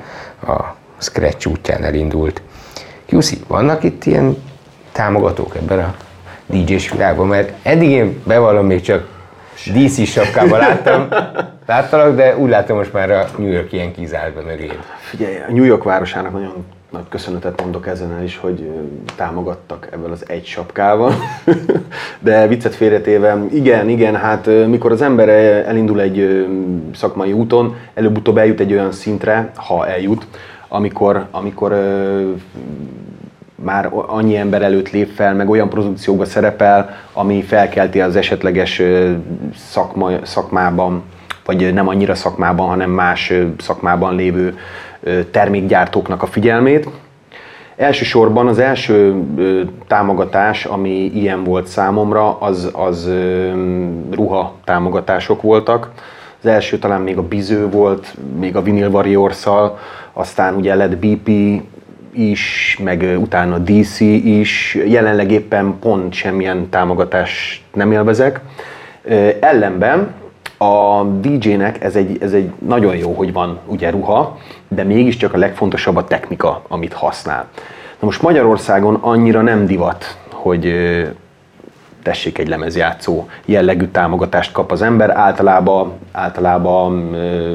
a Scratch útján elindult. QC, vannak itt ilyen támogatók ebben a DJ-s világban? Mert eddig én bevallom, még csak DC sapkában láttam, láttalak, de úgy látom most már a New York ilyen kizárva mögéd. Figyelj, a New York városának nagyon nagy köszönetet mondok ezen el is, hogy támogattak ebből az egy sapkával. <laughs> De viccet félretéve, igen, igen, hát mikor az ember elindul egy szakmai úton, előbb-utóbb eljut egy olyan szintre, ha eljut, amikor, amikor már annyi ember előtt lép fel, meg olyan produkcióba szerepel, ami felkelti az esetleges szakma, szakmában, vagy nem annyira szakmában, hanem más szakmában lévő termékgyártóknak a figyelmét. Elsősorban az első támogatás, ami ilyen volt számomra, az, az ruha támogatások voltak. Az első talán még a Biző volt, még a Vinyl warriors aztán ugye lett BP is, meg utána DC is. Jelenleg éppen pont semmilyen támogatást nem élvezek. Ellenben a DJ-nek ez egy, ez egy nagyon jó, hogy van ugye ruha, de mégiscsak a legfontosabb a technika, amit használ. Na most Magyarországon annyira nem divat, hogy tessék egy lemezjátszó jellegű támogatást kap az ember, általában, általában ö,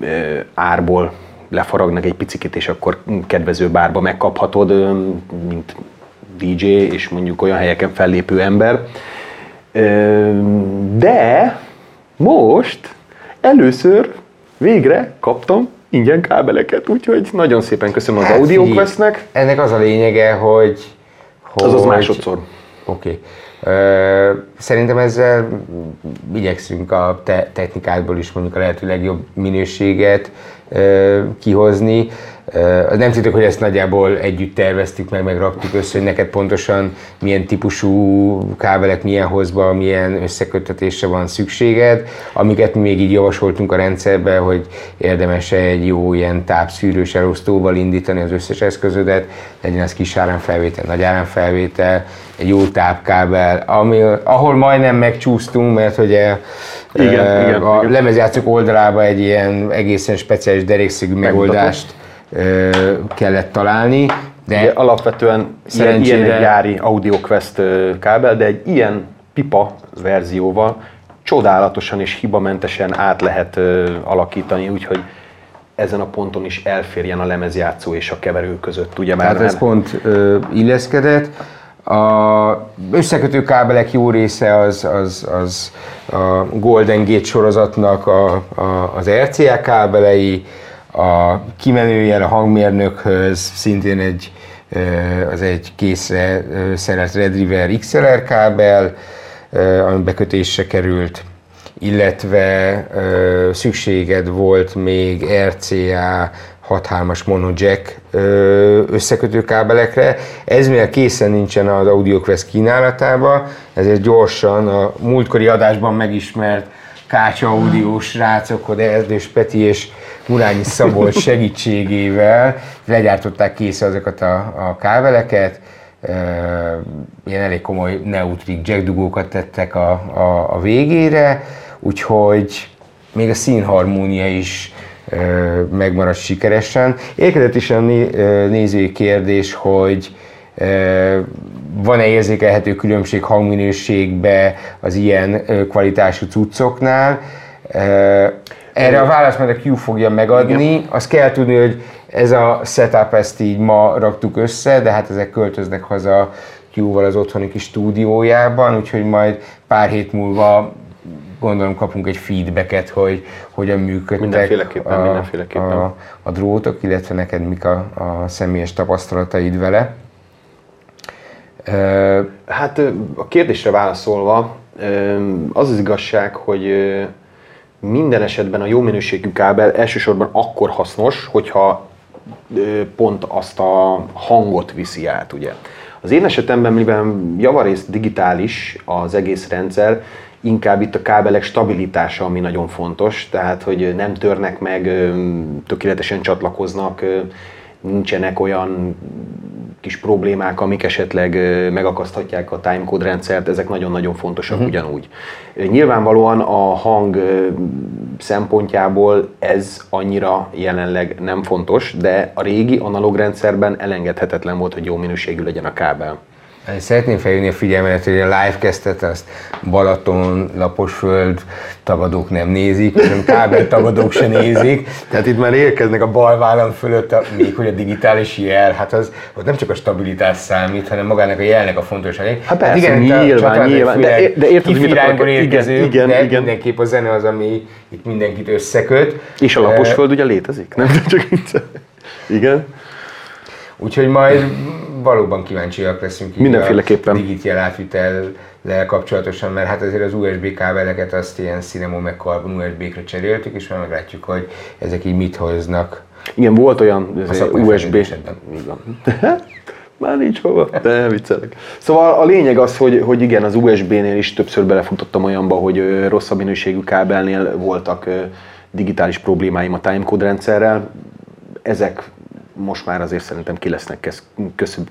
ö, árból lefaragnak egy picit, és akkor kedvező bárba megkaphatod, mint DJ, és mondjuk olyan helyeken fellépő ember. De most először végre kaptam ingyen kábeleket, úgyhogy nagyon szépen köszönöm az Hát, figyelj, Ennek az a lényege, hogy... hogy Azaz másodszor. Oké. Okay. Szerintem ezzel igyekszünk a te- technikádból is mondjuk a lehető legjobb minőséget kihozni. Ö, Nem titok, hogy ezt nagyjából együtt terveztük meg, meg raktuk össze, hogy neked pontosan milyen típusú kábelek, milyen hozba, milyen összeköttetésre van szükséged, amiket mi még így javasoltunk a rendszerbe, hogy érdemes egy jó ilyen tápszűrős elosztóval indítani az összes eszközödet, legyen ez kis áramfelvétel, nagy áramfelvétel, egy jó tápkábel, ami, ahol majdnem megcsúsztunk, mert ugye Igen, eh, igen, a igen. lemezjátszók oldalába egy ilyen egészen speciális derékszögű megoldást ö, kellett találni, de De alapvetően Szerencsére- ilyen egy gyári AudioQuest ö, kábel, de egy ilyen pipa verzióval csodálatosan és hibamentesen át lehet ö, alakítani, úgyhogy ezen a ponton is elférjen a lemezjátszó és a keverő között, ugye már Tehát ez pont ö, illeszkedett. A összekötő kábelek jó része az, az, az a Golden Gate sorozatnak a, a, az RCA kábelei, a kimenőjel a hangmérnökhöz szintén egy, az egy készre szerelt Red River XLR kábel, ami bekötésre került illetve szükséged volt még RCA 6.3-as mono jack összekötő kábelekre. Ez mivel készen nincsen az AudioQuest kínálatába, ezért gyorsan a múltkori adásban megismert Kácsa audiós srácok, Erdős Peti és Murányi Szabolcs segítségével legyártották kész azokat a, a kábeleket, Ö, ilyen elég komoly neutrik jack dugókat tettek a, a, a végére, úgyhogy még a színharmónia is megmaradt sikeresen. Érkezett is a nézői kérdés, hogy van-e érzékelhető különbség hangminőségbe az ilyen kvalitású cuccoknál. Erre a választ majd a Q fogja megadni. Azt kell tudni, hogy ez a setup, ezt így ma raktuk össze, de hát ezek költöznek haza Q-val az otthoni kis stúdiójában, úgyhogy majd pár hét múlva gondolom kapunk egy feedbacket, hogy hogyan működtek Mindenféleképpen, a, mindenféleképpen. A, a drótok, illetve neked mik a, a személyes tapasztalataid vele. Hát a kérdésre válaszolva, az az igazság, hogy minden esetben a jó minőségű kábel elsősorban akkor hasznos, hogyha pont azt a hangot viszi át, ugye. Az én esetemben, mivel javarészt digitális az egész rendszer, inkább itt a kábelek stabilitása, ami nagyon fontos, tehát hogy nem törnek meg, tökéletesen csatlakoznak, nincsenek olyan kis problémák, amik esetleg megakaszthatják a timecode rendszert, ezek nagyon-nagyon fontosak uh-huh. ugyanúgy. Nyilvánvalóan a hang szempontjából ez annyira jelenleg nem fontos, de a régi analóg rendszerben elengedhetetlen volt, hogy jó minőségű legyen a kábel. Szeretném felhívni a figyelmet, hogy a livecastet azt Balaton, Laposföld tagadók nem nézik, hanem kábel tagadók se nézik. Tehát itt már érkeznek a bal vállam fölött, a, még hogy a digitális jel, hát az ott nem csak a stabilitás számít, hanem magának a jelnek a fontossága. Hát persze, itt a nyilván, csatornák nyilván, de- de érted, hogy mit akarok- igen, érkező, igen, de igen. mindenképp a zene az, ami itt mindenkit összeköt. És a laposföld ugye létezik? Nem <laughs> csak. Igen. Úgyhogy majd valóban kíváncsiak leszünk Mindenféleképpen. a digit jelátvitellel kapcsolatosan, mert hát azért az USB kábeleket azt ilyen Cinemo meg Carbon USB-kre cseréltük, és már meglátjuk, hogy ezek így mit hoznak. Igen, volt olyan ez USB. van. <laughs> Már nincs hova. De viccelek. Szóval a lényeg az, hogy, hogy igen, az USB-nél is többször belefutottam olyanba, hogy rosszabb minőségű kábelnél voltak digitális problémáim a timecode rendszerrel. Ezek most már azért szerintem ki lesznek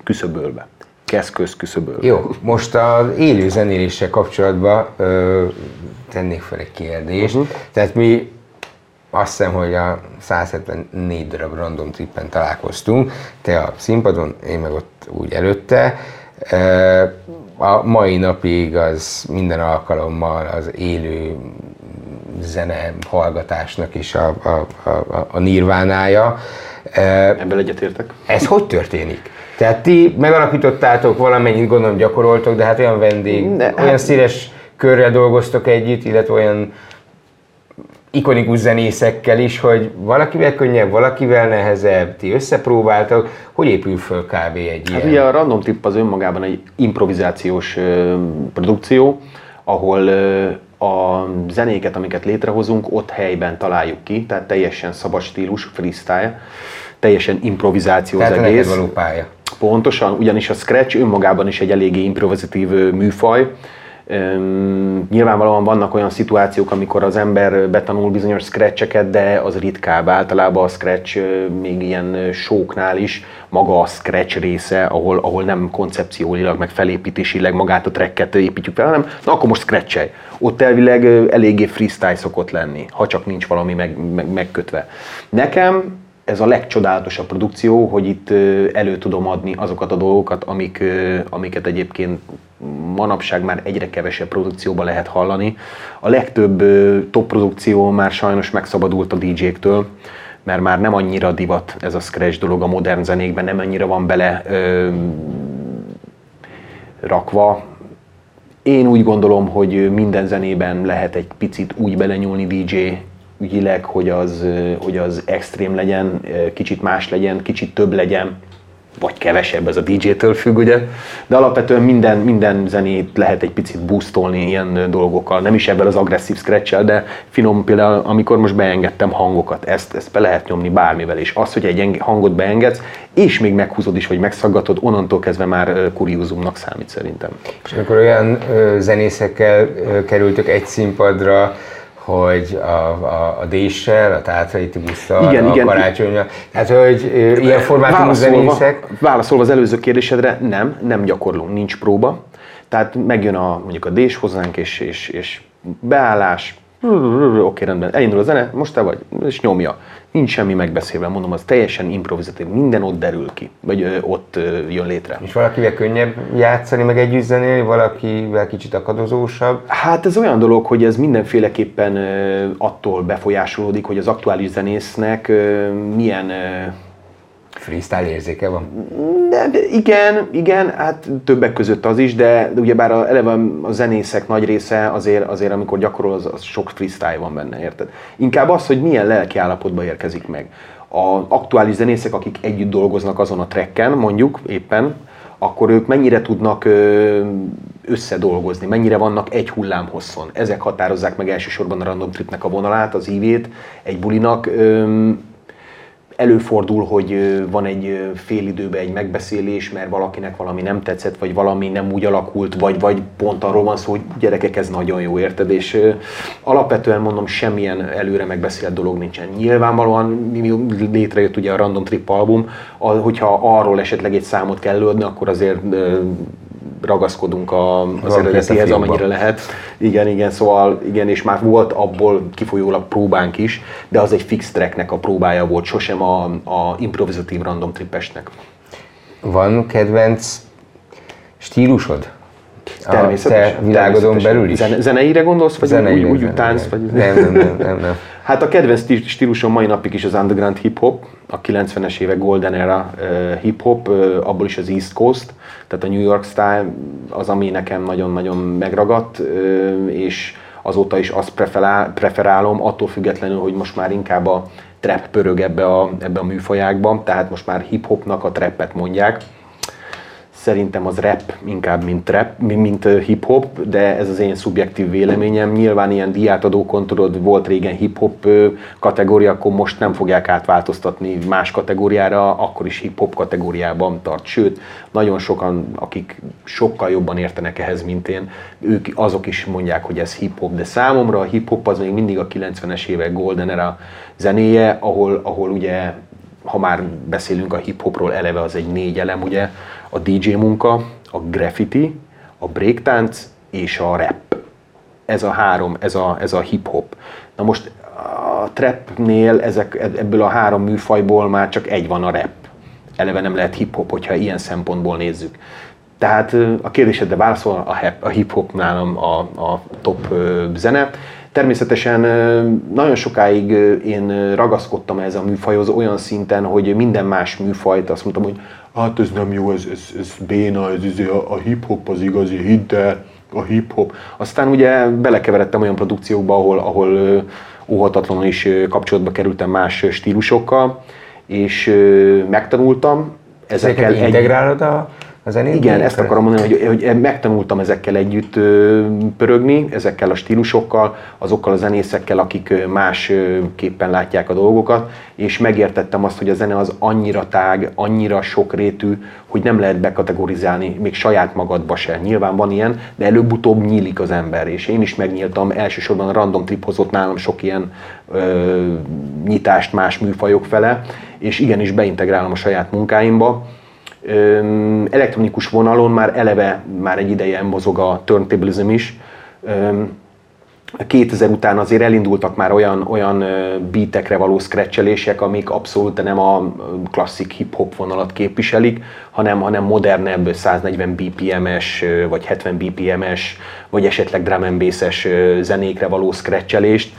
küszöbölve. Keszköz küszöbölve. Jó, most az élő zenéléssel kapcsolatban ö, tennék fel egy kérdést. Uh-huh. Tehát mi azt hiszem, hogy a 174 darab random trippen találkoztunk, te a színpadon, én meg ott úgy előtte. A mai napig az minden alkalommal az élő zene hallgatásnak is a, a, a, a- a nirvánája. Ebben egyetértek. ez hogy történik? Tehát ti megalapítottátok, valamennyit gondolom gyakoroltok, de hát olyan vendég, Ne, ne, hát- olyan széles körrel dolgoztok együtt, illetve olyan ikonikus zenészekkel is, hogy valakivel könnyebb, valakivel nehezebb, ti összepróbáltak, hogy épül föl kb. egy Hát ilyen? ugye a Random Tip az önmagában egy improvizációs produkció, ahol a zenéket, amiket létrehozunk, ott helyben találjuk ki, tehát teljesen szabad stílus, freestyle, teljesen improvizáció Tehát az egész. való pálya. Pontosan, ugyanis a scratch önmagában is egy eléggé improvizatív műfaj. Nyilvánvalóan vannak olyan szituációk, amikor az ember betanul bizonyos scratcheket, de az ritkább. Általában a scratch még ilyen ö, showknál is maga a scratch része, ahol, ahol nem koncepcióilag, meg felépítésileg magát a tracket építjük fel, hanem na akkor most scratchelj. Ott elvileg eléggé freestyle szokott lenni, ha csak nincs valami meg, meg, megkötve. Nekem ez a legcsodálatosabb produkció, hogy itt elő tudom adni azokat a dolgokat, amik, amiket egyébként manapság már egyre kevesebb produkcióban lehet hallani. A legtöbb top produkció már sajnos megszabadult a DJ-któl, mert már nem annyira divat ez a scratch dolog a modern zenékben, nem annyira van bele ö, rakva. Én úgy gondolom, hogy minden zenében lehet egy picit úgy belenyúlni DJ ügyileg, hogy az, hogy az extrém legyen, kicsit más legyen, kicsit több legyen, vagy kevesebb, ez a DJ-től függ, ugye? De alapvetően minden, minden zenét lehet egy picit boostolni ilyen dolgokkal, nem is ebben az agresszív scratch de finom például, amikor most beengedtem hangokat, ezt, ezt be lehet nyomni bármivel, és az, hogy egy hangot beengedsz, és még meghúzod is, vagy megszaggatod, onnantól kezdve már kuriózumnak számít szerintem. És akkor olyan zenészekkel kerültök egy színpadra, hogy a, a, a Déssel, a Tátrai Tibusszal, Igen, a igen. Karácsonyjal, tehát hogy ö, ilyen formátumú zenészek, válaszolva az előző kérdésedre, nem, nem gyakorlunk, nincs próba. Tehát megjön a, mondjuk a dés hozzánk, és, és, és beállás, oké, rendben, elindul a zene, most te vagy, és nyomja. Nincs semmi megbeszélve, mondom, az teljesen improvizatív, minden ott derül ki, vagy ö, ott ö, jön létre. és valakivel könnyebb játszani, meg együtt zenélni, valakivel kicsit akadozósabb. Hát ez olyan dolog, hogy ez mindenféleképpen ö, attól befolyásolódik, hogy az aktuális zenésznek ö, milyen ö, Freestyle érzéke van. De, de igen, igen, hát többek között az is, de, ugyebár a, eleve a zenészek nagy része azért, azért amikor gyakorol, az, az sok freestyle van benne, érted? Inkább az, hogy milyen lelki állapotba érkezik meg. A aktuális zenészek, akik együtt dolgoznak azon a trekken, mondjuk éppen, akkor ők mennyire tudnak összedolgozni, mennyire vannak egy hullám hosszon. Ezek határozzák meg elsősorban a random tripnek a vonalát, az ívét egy bulinak. Előfordul, hogy van egy fél időben egy megbeszélés, mert valakinek valami nem tetszett, vagy valami nem úgy alakult, vagy, vagy pont arról van szó, hogy gyerekek, ez nagyon jó, érted? És alapvetően mondom, semmilyen előre megbeszélt dolog nincsen. Nyilvánvalóan mi létrejött ugye a Random Trip album, hogyha arról esetleg egy számot kell előadni, akkor azért ragaszkodunk a, az Van eredetihez, amennyire lehet. Igen, igen, szóval igen, és már volt abból kifolyólag próbánk is, de az egy fix tracknek a próbája volt, sosem a, a improvizatív random tripesnek. Van kedvenc stílusod? Természetesen. A te világodon belül is? Zene, zeneire gondolsz, vagy Zenei, úgy, úgy, úgy tánc? Vagy... Nem, nem, nem, nem, nem. Hát a kedvenc stíl- stílusom mai napig is az underground hip-hop, a 90-es évek golden era hip-hop, abból is az East Coast, tehát a New York style az, ami nekem nagyon-nagyon megragadt, és azóta is azt preferál, preferálom, attól függetlenül, hogy most már inkább a trap pörög ebbe a, ebbe a műfajákban, tehát most már hip-hopnak a trappet mondják. Szerintem az rap inkább, mint trap, mint hip-hop, de ez az én szubjektív véleményem. Nyilván ilyen diátadókon tudod, volt régen hip-hop kategória, akkor most nem fogják átváltoztatni más kategóriára, akkor is hip-hop kategóriában tart. Sőt, nagyon sokan, akik sokkal jobban értenek ehhez, mint én, ők azok is mondják, hogy ez hip-hop, de számomra a hip-hop az még mindig a 90-es évek golden era zenéje, ahol, ahol ugye ha már beszélünk a hip-hopról, eleve az egy négy elem, ugye, a DJ munka, a graffiti, a breaktánc és a rap. Ez a három, ez a, ez a hip-hop. Na most a trapnél ezek, ebből a három műfajból már csak egy van a rap. Eleve nem lehet hip-hop, hogyha ilyen szempontból nézzük. Tehát a kérdésedre válaszol, a, hip-hop nálam a, a top zene. Természetesen nagyon sokáig én ragaszkodtam ehhez a műfajhoz olyan szinten, hogy minden más műfajt azt mondtam, hogy hát ez nem jó, ez, ez, ez béna, ez, ez a, a hip-hop az igazi, hidd el, a hip-hop. Aztán ugye belekeveredtem olyan produkciókba, ahol, ahol óhatatlanul is kapcsolatba kerültem más stílusokkal, és megtanultam ezekkel Ezeket integrálod a, a zenét? igen, ezt akarom mondani, hogy, hogy megtanultam ezekkel együtt pörögni, ezekkel a stílusokkal, azokkal a zenészekkel, akik másképpen látják a dolgokat, és megértettem azt, hogy a zene az annyira tág, annyira sokrétű, hogy nem lehet bekategorizálni, még saját magadba se. Nyilván van ilyen, de előbb-utóbb nyílik az ember, és én is megnyíltam, elsősorban a Random Trip hozott nálam sok ilyen ö, nyitást más műfajok fele, és igenis beintegrálom a saját munkáimba. Elektronikus vonalon már eleve már egy ideje mozog a turntablism is. Öm, 2000 után azért elindultak már olyan, olyan beatekre való scratchelések, amik abszolút nem a klasszik hip-hop vonalat képviselik, hanem, hanem modernebb 140 BPM-es, vagy 70 BPM-es, vagy esetleg drum and zenékre való scratchelést.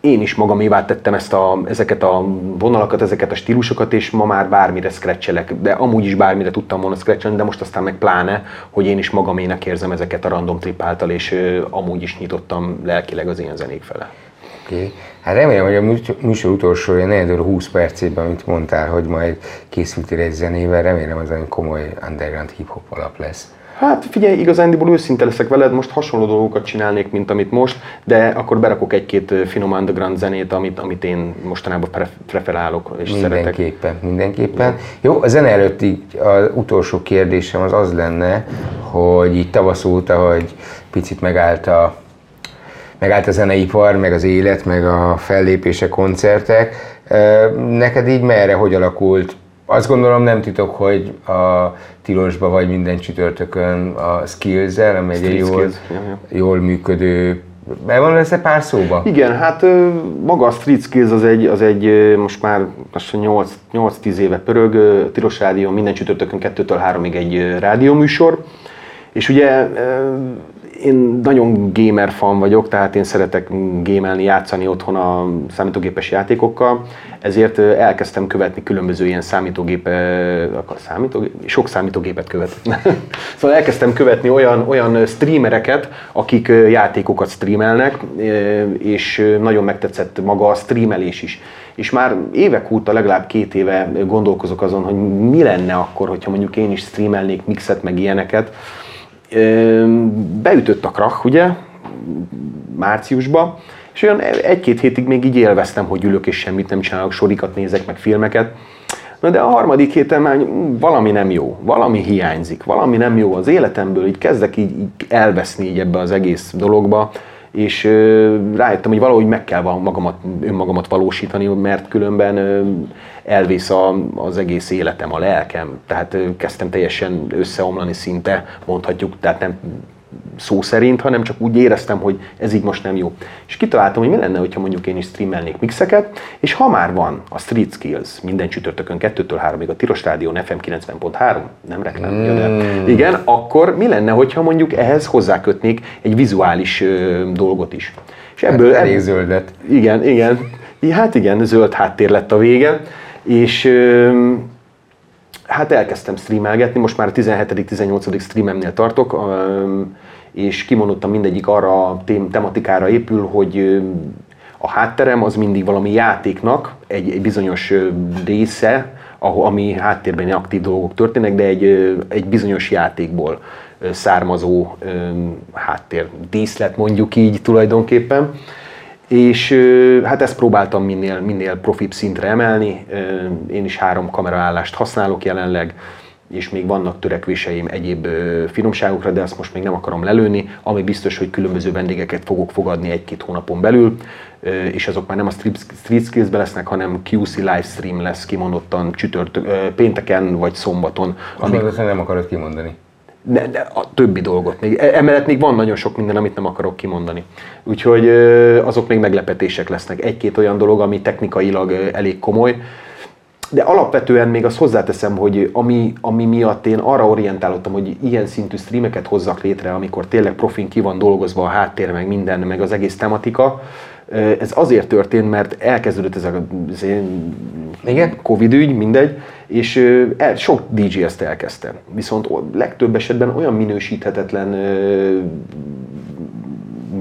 Én is magamévá tettem ezt a, ezeket a vonalakat, ezeket a stílusokat, és ma már bármire scratchelek, de amúgy is bármire tudtam volna scratchelni, de most aztán meg pláne, hogy én is magamének érzem ezeket a random trip által, és ö, amúgy is nyitottam lelkileg az ilyen zenék fele. Oké. Hát remélem, hogy a műsor- utolsó ilyen 4 óra 20 percében, amit mondtál, hogy majd készültél egy zenével, remélem az olyan komoly underground hip-hop alap lesz. Hát figyelj, igazándiból őszinte leszek veled, most hasonló dolgokat csinálnék, mint amit most, de akkor berakok egy-két finom underground zenét, amit, amit én mostanában pref- preferálok és szeretek. Mindenképpen, mindenképpen. Jó, a zene előtt így az utolsó kérdésem az az lenne, hogy így tavasz óta, hogy picit megállt a, megállt a zeneipar, meg az élet, meg a fellépések, koncertek. Neked így merre, hogy alakult? Azt gondolom nem titok, hogy a tilosba vagy minden csütörtökön a skills-el, ami egy jól, Skills, jól működő Be van lesz pár szóba? Igen, hát maga a Street Skills az egy, az egy most már lassan 8 8-10 éve pörög, Tilos Rádió minden csütörtökön 2-től 3-ig egy rádióműsor, és ugye én nagyon gamer fan vagyok, tehát én szeretek gémelni, játszani otthon a számítógépes játékokkal, ezért elkezdtem követni különböző ilyen számítógép, számítógép, sok számítógépet követ. <laughs> szóval elkezdtem követni olyan, olyan streamereket, akik játékokat streamelnek, és nagyon megtetszett maga a streamelés is. És már évek óta, legalább két éve gondolkozok azon, hogy mi lenne akkor, hogyha mondjuk én is streamelnék mixet, meg ilyeneket. Beütött a krach, ugye, márciusba, és olyan egy-két hétig még így élveztem, hogy ülök és semmit nem csinálok, sorikat nézek, meg filmeket. Na de a harmadik héten már valami nem jó, valami hiányzik, valami nem jó az életemből, így kezdek így, így elveszni így ebbe az egész dologba, és rájöttem, hogy valahogy meg kell magamat, önmagamat valósítani, mert különben elvész a, az egész életem, a lelkem. Tehát kezdtem teljesen összeomlani szinte, mondhatjuk, tehát nem szó szerint, hanem csak úgy éreztem, hogy ez így most nem jó. És kitaláltam, hogy mi lenne, hogyha mondjuk én is streamelnék mixeket, és ha már van a Street Skills minden csütörtökön 2-től 3-ig a Tilos Rádión FM 90.3, nem reklámja, de Mm. igen, akkor mi lenne, hogyha mondjuk ehhez hozzákötnék egy vizuális ö, dolgot is. És Ebből Hát elég zöld lett. igen, igen. Hát igen, zöld háttér lett a vége, és ö, hát elkezdtem streamelgetni, most már a 17.-18. streamemnél tartok, és kimondottan mindegyik arra a tém- tematikára épül, hogy a hátterem az mindig valami játéknak egy, egy bizonyos része, ahol, ami háttérben aktív dolgok történnek, de egy, egy bizonyos játékból származó háttér díszlet mondjuk így tulajdonképpen. És hát ezt próbáltam minél, minél profibb szintre emelni. Én is három kameraállást használok jelenleg, és még vannak törekvéseim egyéb finomságokra, de azt most még nem akarom lelőni. Ami biztos, hogy különböző vendégeket fogok fogadni egy-két hónapon belül, és azok már nem a Street Skills-be lesznek, hanem QC livestream lesz kimondottan csütört, pénteken vagy szombaton. Mondod, hogy nem akarod kimondani. Ne, ne, a többi dolgot. Még, e- emellett még van nagyon sok minden, amit nem akarok kimondani. Úgyhogy azok még meglepetések lesznek. Egy-két olyan dolog, ami technikailag elég komoly. De alapvetően még azt hozzáteszem, hogy ami, ami miatt én arra orientálottam, hogy ilyen szintű streameket hozzak létre, amikor tényleg profin ki van dolgozva a háttér, meg minden, meg az egész tematika, ez azért történt, mert elkezdődött ez a ez Igen? Covid ügy, mindegy, és el, sok DJ ezt elkezdte. Viszont legtöbb esetben olyan minősíthetetlen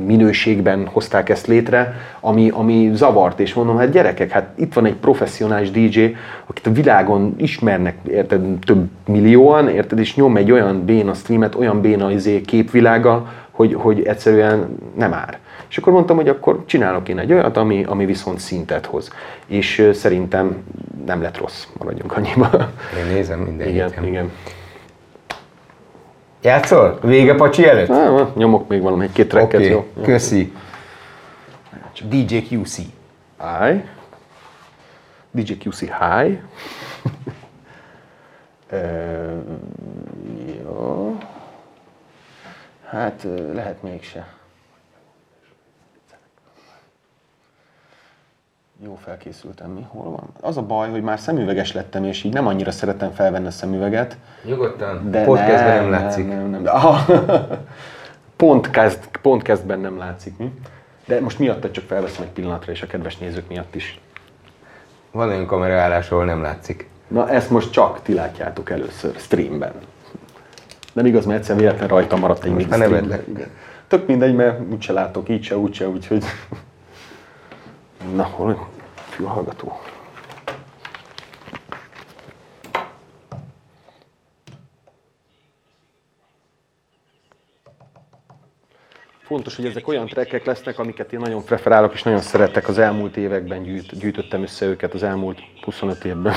minőségben hozták ezt létre, ami, ami zavart, és mondom, hát gyerekek, hát itt van egy professzionális DJ, akit a világon ismernek, érted, több millióan, érted, és nyom egy olyan béna streamet, olyan béna izé képvilága, hogy, hogy egyszerűen nem ár. És akkor mondtam, hogy akkor csinálok én egy olyat, ami, ami viszont szintet hoz. És szerintem nem lett rossz, maradjunk annyiba. Én nézem minden igen, héten. igen. Játszol? Vége pacsi előtt? Ah, nyomok még valami egy-két tracket, Oké, jó? köszi. DJ QC. Hi. DJ QC, hi. <laughs> Ö, jó. Hát lehet mégse. Jó felkészültem, mi? Hol van? Az a baj, hogy már szemüveges lettem, és így nem annyira szeretem felvenni a szemüveget. Nyugodtan. De Podcastben nem, látszik. Nem, nem, nem. Aha. <laughs> Pont, kezd, pont kezdben nem látszik, mi? De most miattad csak felveszem egy pillanatra, és a kedves nézők miatt is. Van olyan kameraállás, ahol nem látszik. Na ezt most csak ti látjátok először, streamben. Nem igaz, mert egyszer véletlen rajta maradt egy Most már lett. Igen. Tök mindegy, mert úgyse látok, így se, úgyse, úgyhogy... Na, hol fülhallgató? Fontos, hogy ezek olyan trekkek lesznek, amiket én nagyon preferálok és nagyon szeretek. Az elmúlt években gyűjt, gyűjtöttem össze őket, az elmúlt 25 évben.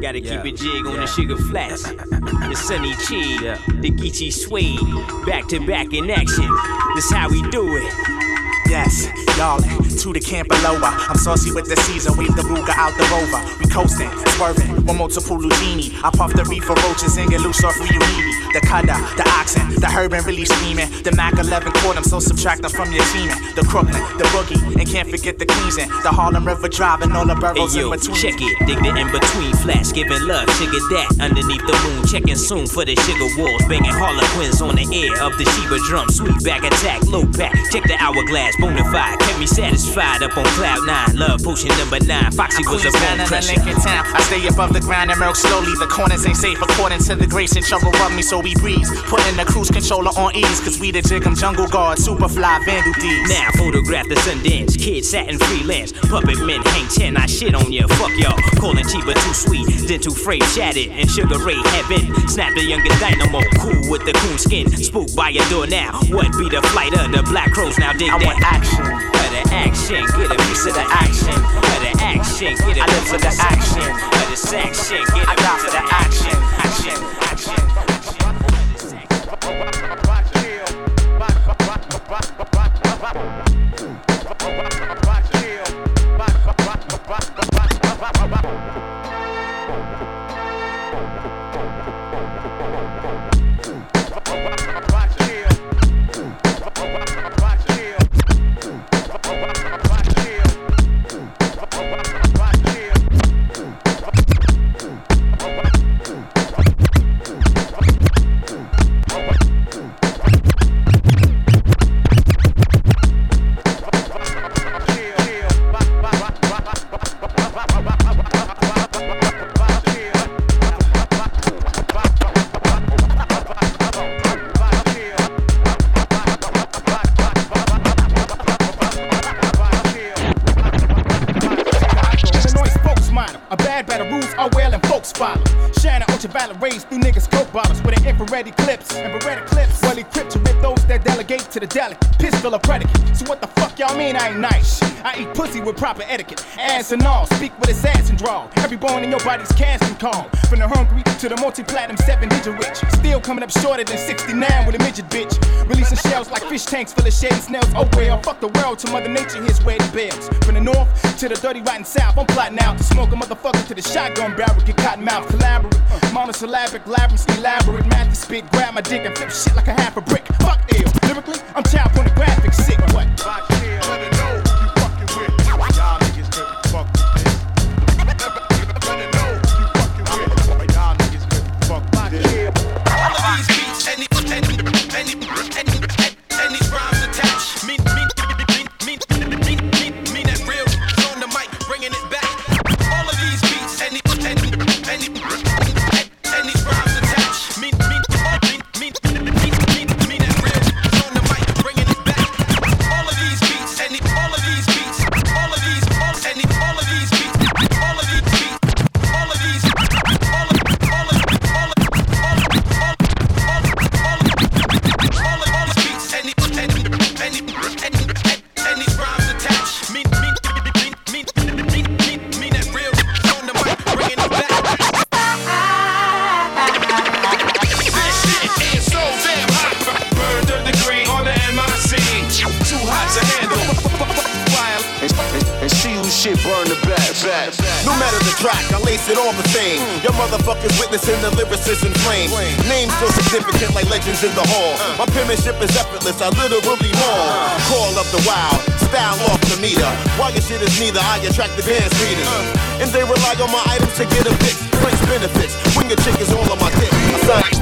Gotta keep it jig on the sugar flats. The sunny cheek, the Geechee suede, back to back in action. This how we do it. Yes, y'all to the camp below. Uh, I'm saucy with the season, wave the Ruger out the rover. We coasting, swerving, one multiple Lugini. I puff the reefer roaches and get loose off where you need me. The cutter, the oxen, the herb and really steaming. The Mac 11 quart, I'm so subtracting from your teaming. The Crooklyn, the Boogie, and can't forget the Queensing. The Harlem River Drive and all the Hey boroughs yo, in between. check it, dig the in between flash, giving love, sugar that underneath the moon, checking soon for the sugar walls, banging Harlequins on the air of the Sheba drum, sweet back attack, low back, check the hourglass, bonafide, kept me satisfied up on cloud nine, love potion number nine, Foxy was a bone in crusher. Lincoln town. I stay above the ground and milk slowly. The corners ain't safe according to the grace and trouble rub me. So we breeze. Putting the cruise controller on ease, cause we the Jig'em jungle guard, super fly vandal D's. Now photograph the Sundance, kids satin freelance, puppet men hang ten. I shit on ya, fuck y'all. Calling Chiba too sweet, dental freight shattered, and Sugar Ray heaven. Snap the younger dynamo, cool with the coon skin. Spooked by your door now. What be the flight of the black crows? Now dig I that want action. For the action, get a piece of the action. For the action, get a piece of the action. For the section, get a piece of the. Action, action, shorter than 69 with a midget bitch. Releasing shells like fish tanks full of shady snails. Oh well, fuck the world to Mother Nature, way to bills. From the north to the dirty rotten south, I'm plotting out to smoke a motherfucker to the shotgun barrel, get cotton mouth, collaborate. Monosyllabic, labyrinth, elaborate, math spit, grab my dick and flip shit like a and motherfuckers witnessing the lyricism flame. Names feel significant like legends in the hall. My penmanship is effortless, I literally maul. Call up the wild, style off the meter. While your shit is neither, I attract the dance readers. And they rely on my items to get a fix. French benefits, when your chick is all on my dick. I sign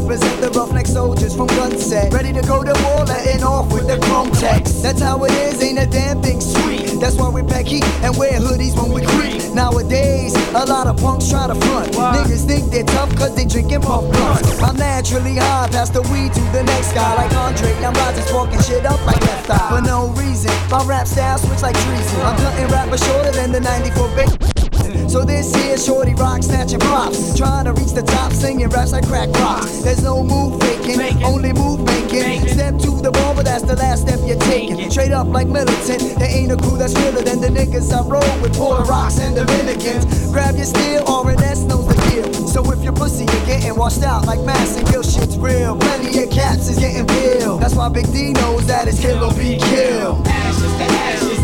represent the roughneck soldiers from Gunset. Ready to go to war, letting off with the chrome text. That's how it is, ain't a damn thing sweet. That's why we pack heat and wear hoodies when we creep. Nowadays, a lot of punks try to front. Niggas think they're tough cause they drinking pump blunts. I'm naturally high, pass the weed to the next guy like Andre. I'm rising, sparking shit up like left eye. For no reason, my rap style switch like treason. I'm cutting rappers shorter than the 94 big. So this here shorty rock snatching props Trying to reach the top singing raps like crack rocks. There's no move faking, only move making. Step to the ball but that's the last step you're taking. Straight up like militant, there ain't a crew that's realer than the niggas I roll with. Puerto Rocks and Dominicans Grab your steel, RNS knows the deal. So if your pussy you're getting washed out like mass and kill shit's real Plenty of caps is getting peeled That's why Big D knows that it's kill or be killed. Ashes to ashes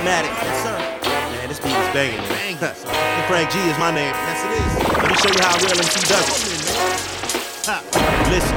Rawls, Yes, sir. Man, this beat is banging. <laughs> And Frank G is my name. Yes, it is. Let me show you how real MC does it. Ha. Listen.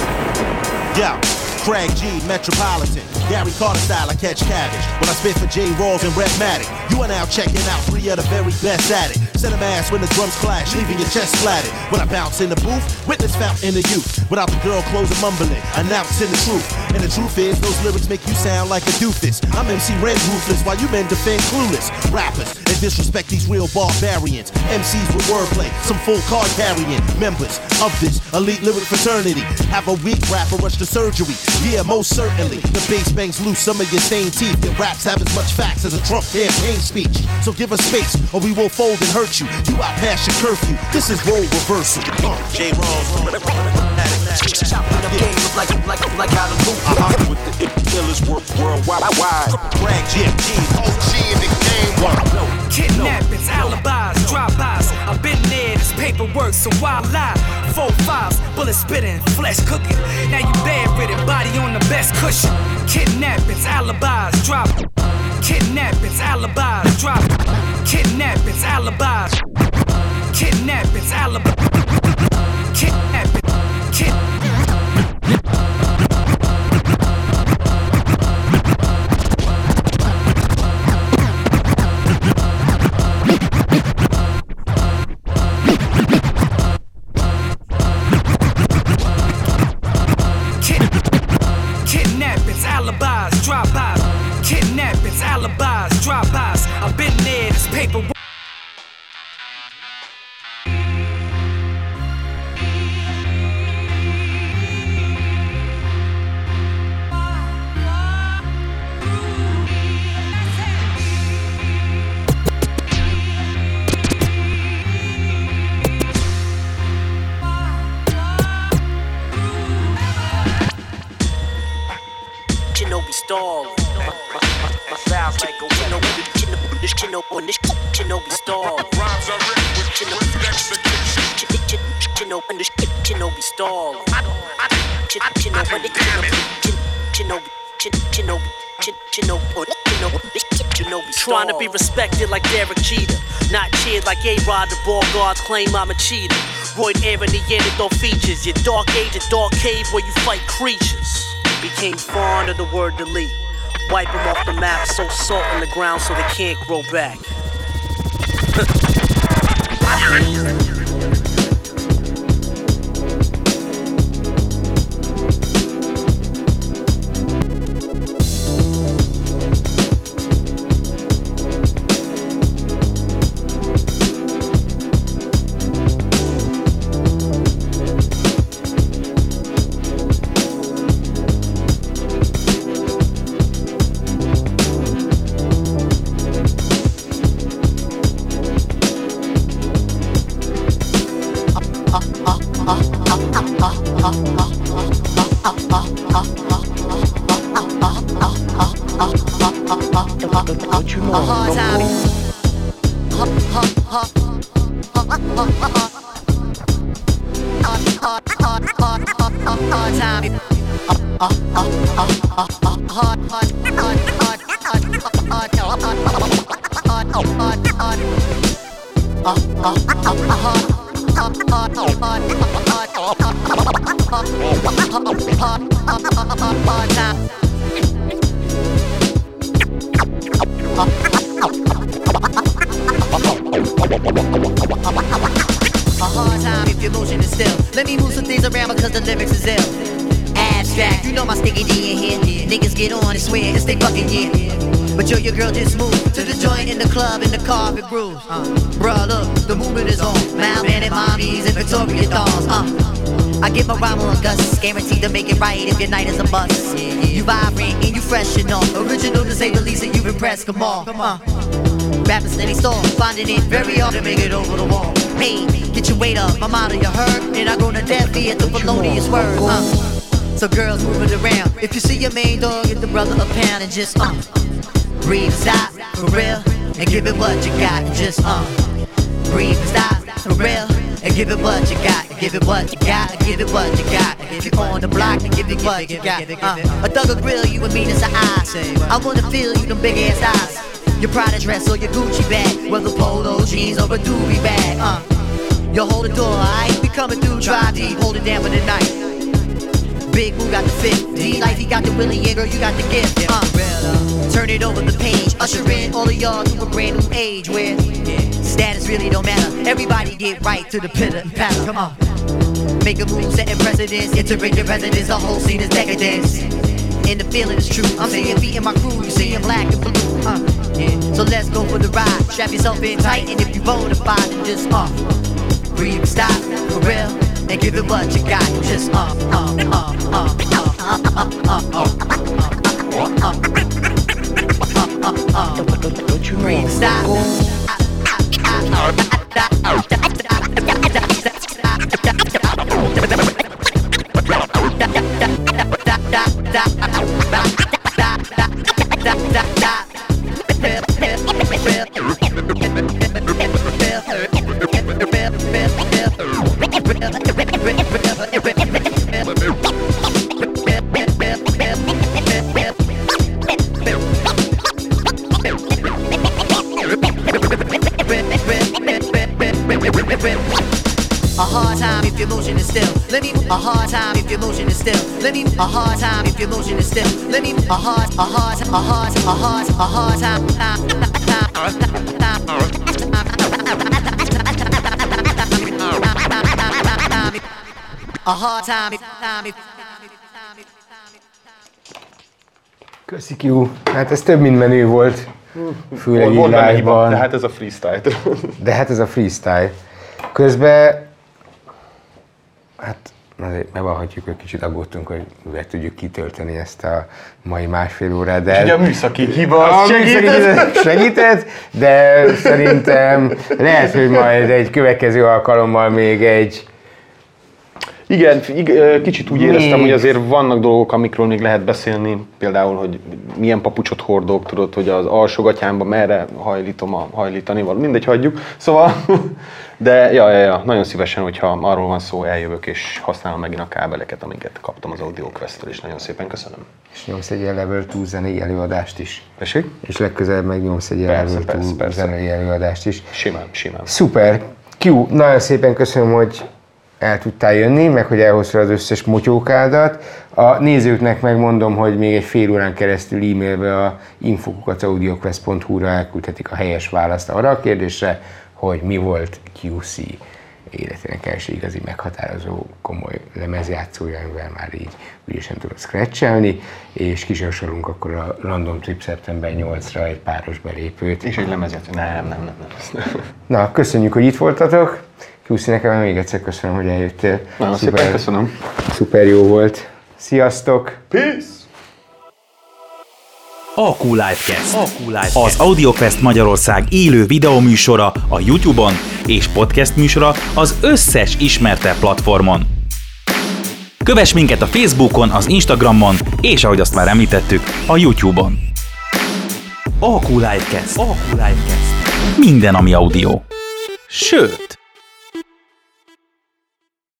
Yo. Craig G, Metropolitan. Gary Carter style, I catch cabbage. When I spit for J. Rawls and Redmatic. You are now checking out three of the very best at it. Set a mass when the drums clash, leaving your chest flatted. When I bounce in the booth, witness fountain in the youth. Without the girl closing mumbling, announcing the truth. And the truth is, those lyrics make you sound like a doofus. I'm MC Ren ruthless, while you men defend clueless. Rappers and disrespect these real barbarians. MCs with wordplay, some full card carrying members of this elite lyric fraternity. Have a weak rapper rush to surgery. Yeah, most certainly. The bass bangs loose some of your stained teeth. Your raps have as much facts as a Trump campaign speech. So give us space, or we will fold and hurt you. You out past your curfew. This is role reversal. Uh, J. Rawls. Chopping up games like, like, like how to move. Uh-huh. With the world worldwide. Brag GMG, OG in the game. Kidnappings, alibis, drive-bys. I've been there, this paperwork, so why lie? Four fives, bullet spitting, flesh cooking. Now you bedridden, body on the best cushion. Kidnappings, alibis, drive. Kidnappings, alibis, drive. Kidnappings, alibis. Kidnappings, alibis. Kidnapping, kid. Kid, like A-Rod. The ball guards claim I'm a cheater. Roy Aaron, the antidote features. Your dark age, a dark cave where you fight creatures. Became fond of the word delete. Wipe them off the map, so salt in the ground so they can't grow back. <laughs> Don't you know? A hard time. Hard, hard, hard, hard, hard time. Hard, hard, hard, hard, hard, hard, hard, hard, hard, hard, hard, hard time. A hard time if your motion is still. Let me move some things around because the lyrics is ill. Abstract, you know my sticky D in here. Niggas get on and swear it's they fucking year. But yo, your girl just moved to the joint in the club in the carpet grooves. Uh, bruh, look, the movement is ill. Abstract, you know my sticky D in here. Niggas get on. Malman and mommies and Victoria dolls. Uh, I give my rhyme on Gus, guaranteed to make it right if your night is a bust. You vibrant and you fresh and all. Original to say the least, and you've impressed. Come on, come on. Rapping steady storm, finding it very hard to make it over the wall. Hey, get your weight up, I'm out of your hurt, and I go to death at the felonious word. Uh. So girls moving around, if you see your main dog, get the brother a pound and just uh, breathe, stop, for real, and give it what you got, just uh, breathe, stop, for real, and give it what you got, give it what you got, give it what you got, if you're on the block, and give it what you got. Uh, a thug will grill you and mean as an eye. I wanna feel you them big ass eyes. Your Prada dress or your Gucci bag, whether polo jeans or a doobie bag. Uh, you hold the door, I ain't be coming through, try deep, hold it down for the night. Big Boo got the fit. D Life, he got the Willie, yeah, girl, you got the gift. Uh, turn it over the page. Usher in all of y'all to a brand new age where status really don't matter. Everybody get right to the pitter and patter. Come on. Make a move, setting precedence. Entering your residence, the whole scene is decadence. And the feeling is true. I'm seeing beat in my crew, you seeing black and blue. Uh, yeah. So let's go for the ride. Strap yourself in tight, and if you bona fide, then just off. uh, breathe, stop, for real, and give it what you got. Just uh, uh, uh, uh, uh, uh, uh, uh, uh, Don't you breathe, stop. A a hard time if your motion is still. Let me a hard time if your motion is still. Let me a hard a hard a hard a hard a hard time. A hard time. Köszi Q. Hát ez több, mint menő volt. Főleg Volt live-ban. de hát ez a freestyle. De hát ez a freestyle. Közben, hát azért bevallhatjuk, hogy kicsit aggódtunk, hogy mivel tudjuk kitölteni ezt a mai másfél órát. De ugye a műszaki hiba a segített. segített, de szerintem lehet, hogy majd egy következő alkalommal még egy Igen, ig- kicsit úgy éreztem, hogy azért vannak dolgok, amikről még lehet beszélni. Például, hogy milyen papucsot hordok, tudod, hogy az alsógatyámba merre hajlítom a hajlítani való. Mindegy, hagyjuk. Szóval, de ja, ja, ja, nagyon szívesen, hogyha arról van szó, eljövök és használom megint a kábeleket, amiket kaptam az Audio Quest-től, és nagyon szépen köszönöm. és nyomsz egy Level 2 zenei előadást is. Tessék? És legközelebb meg nyomsz egy Persze, Level persze, 2 persze. zenei előadást is. Simán, simán. Szuper! Q, nagyon szépen köszönöm, hogy el tudtál jönni, meg hogy elhoztad az összes motyókádat. A nézőknek megmondom, hogy még egy fél órán keresztül e-mailbe a infokukacaudiokvest.hu-ra elküldhetik a helyes választ arra a kérdésre, hogy mi volt QC életének első igazi meghatározó komoly lemezjátszója, amivel már így ügyesen tudod scratchelni, és kisorsolunk akkor a Random Trip szeptember 8-ra egy páros belépőt. És egy lemezjátszó. Nem, nem, nem. nem. Na, köszönjük, hogy itt voltatok. Kiuszi nekem még egyszer köszönöm, hogy eljöttél. Nagyon szépen köszönöm. Szuper jó volt. Sziasztok! Peace! AQ Livecast. AQ Livecast. Az AudioQuest Magyarország élő videóműsora a YouTube-on és podcast műsora az összes ismerte platformon. Kövess minket a Facebookon, az Instagramon, és ahogy azt már említettük, a YouTube-on. AQ Livecast. AQ Livecast. Minden, ami audio. Sőt,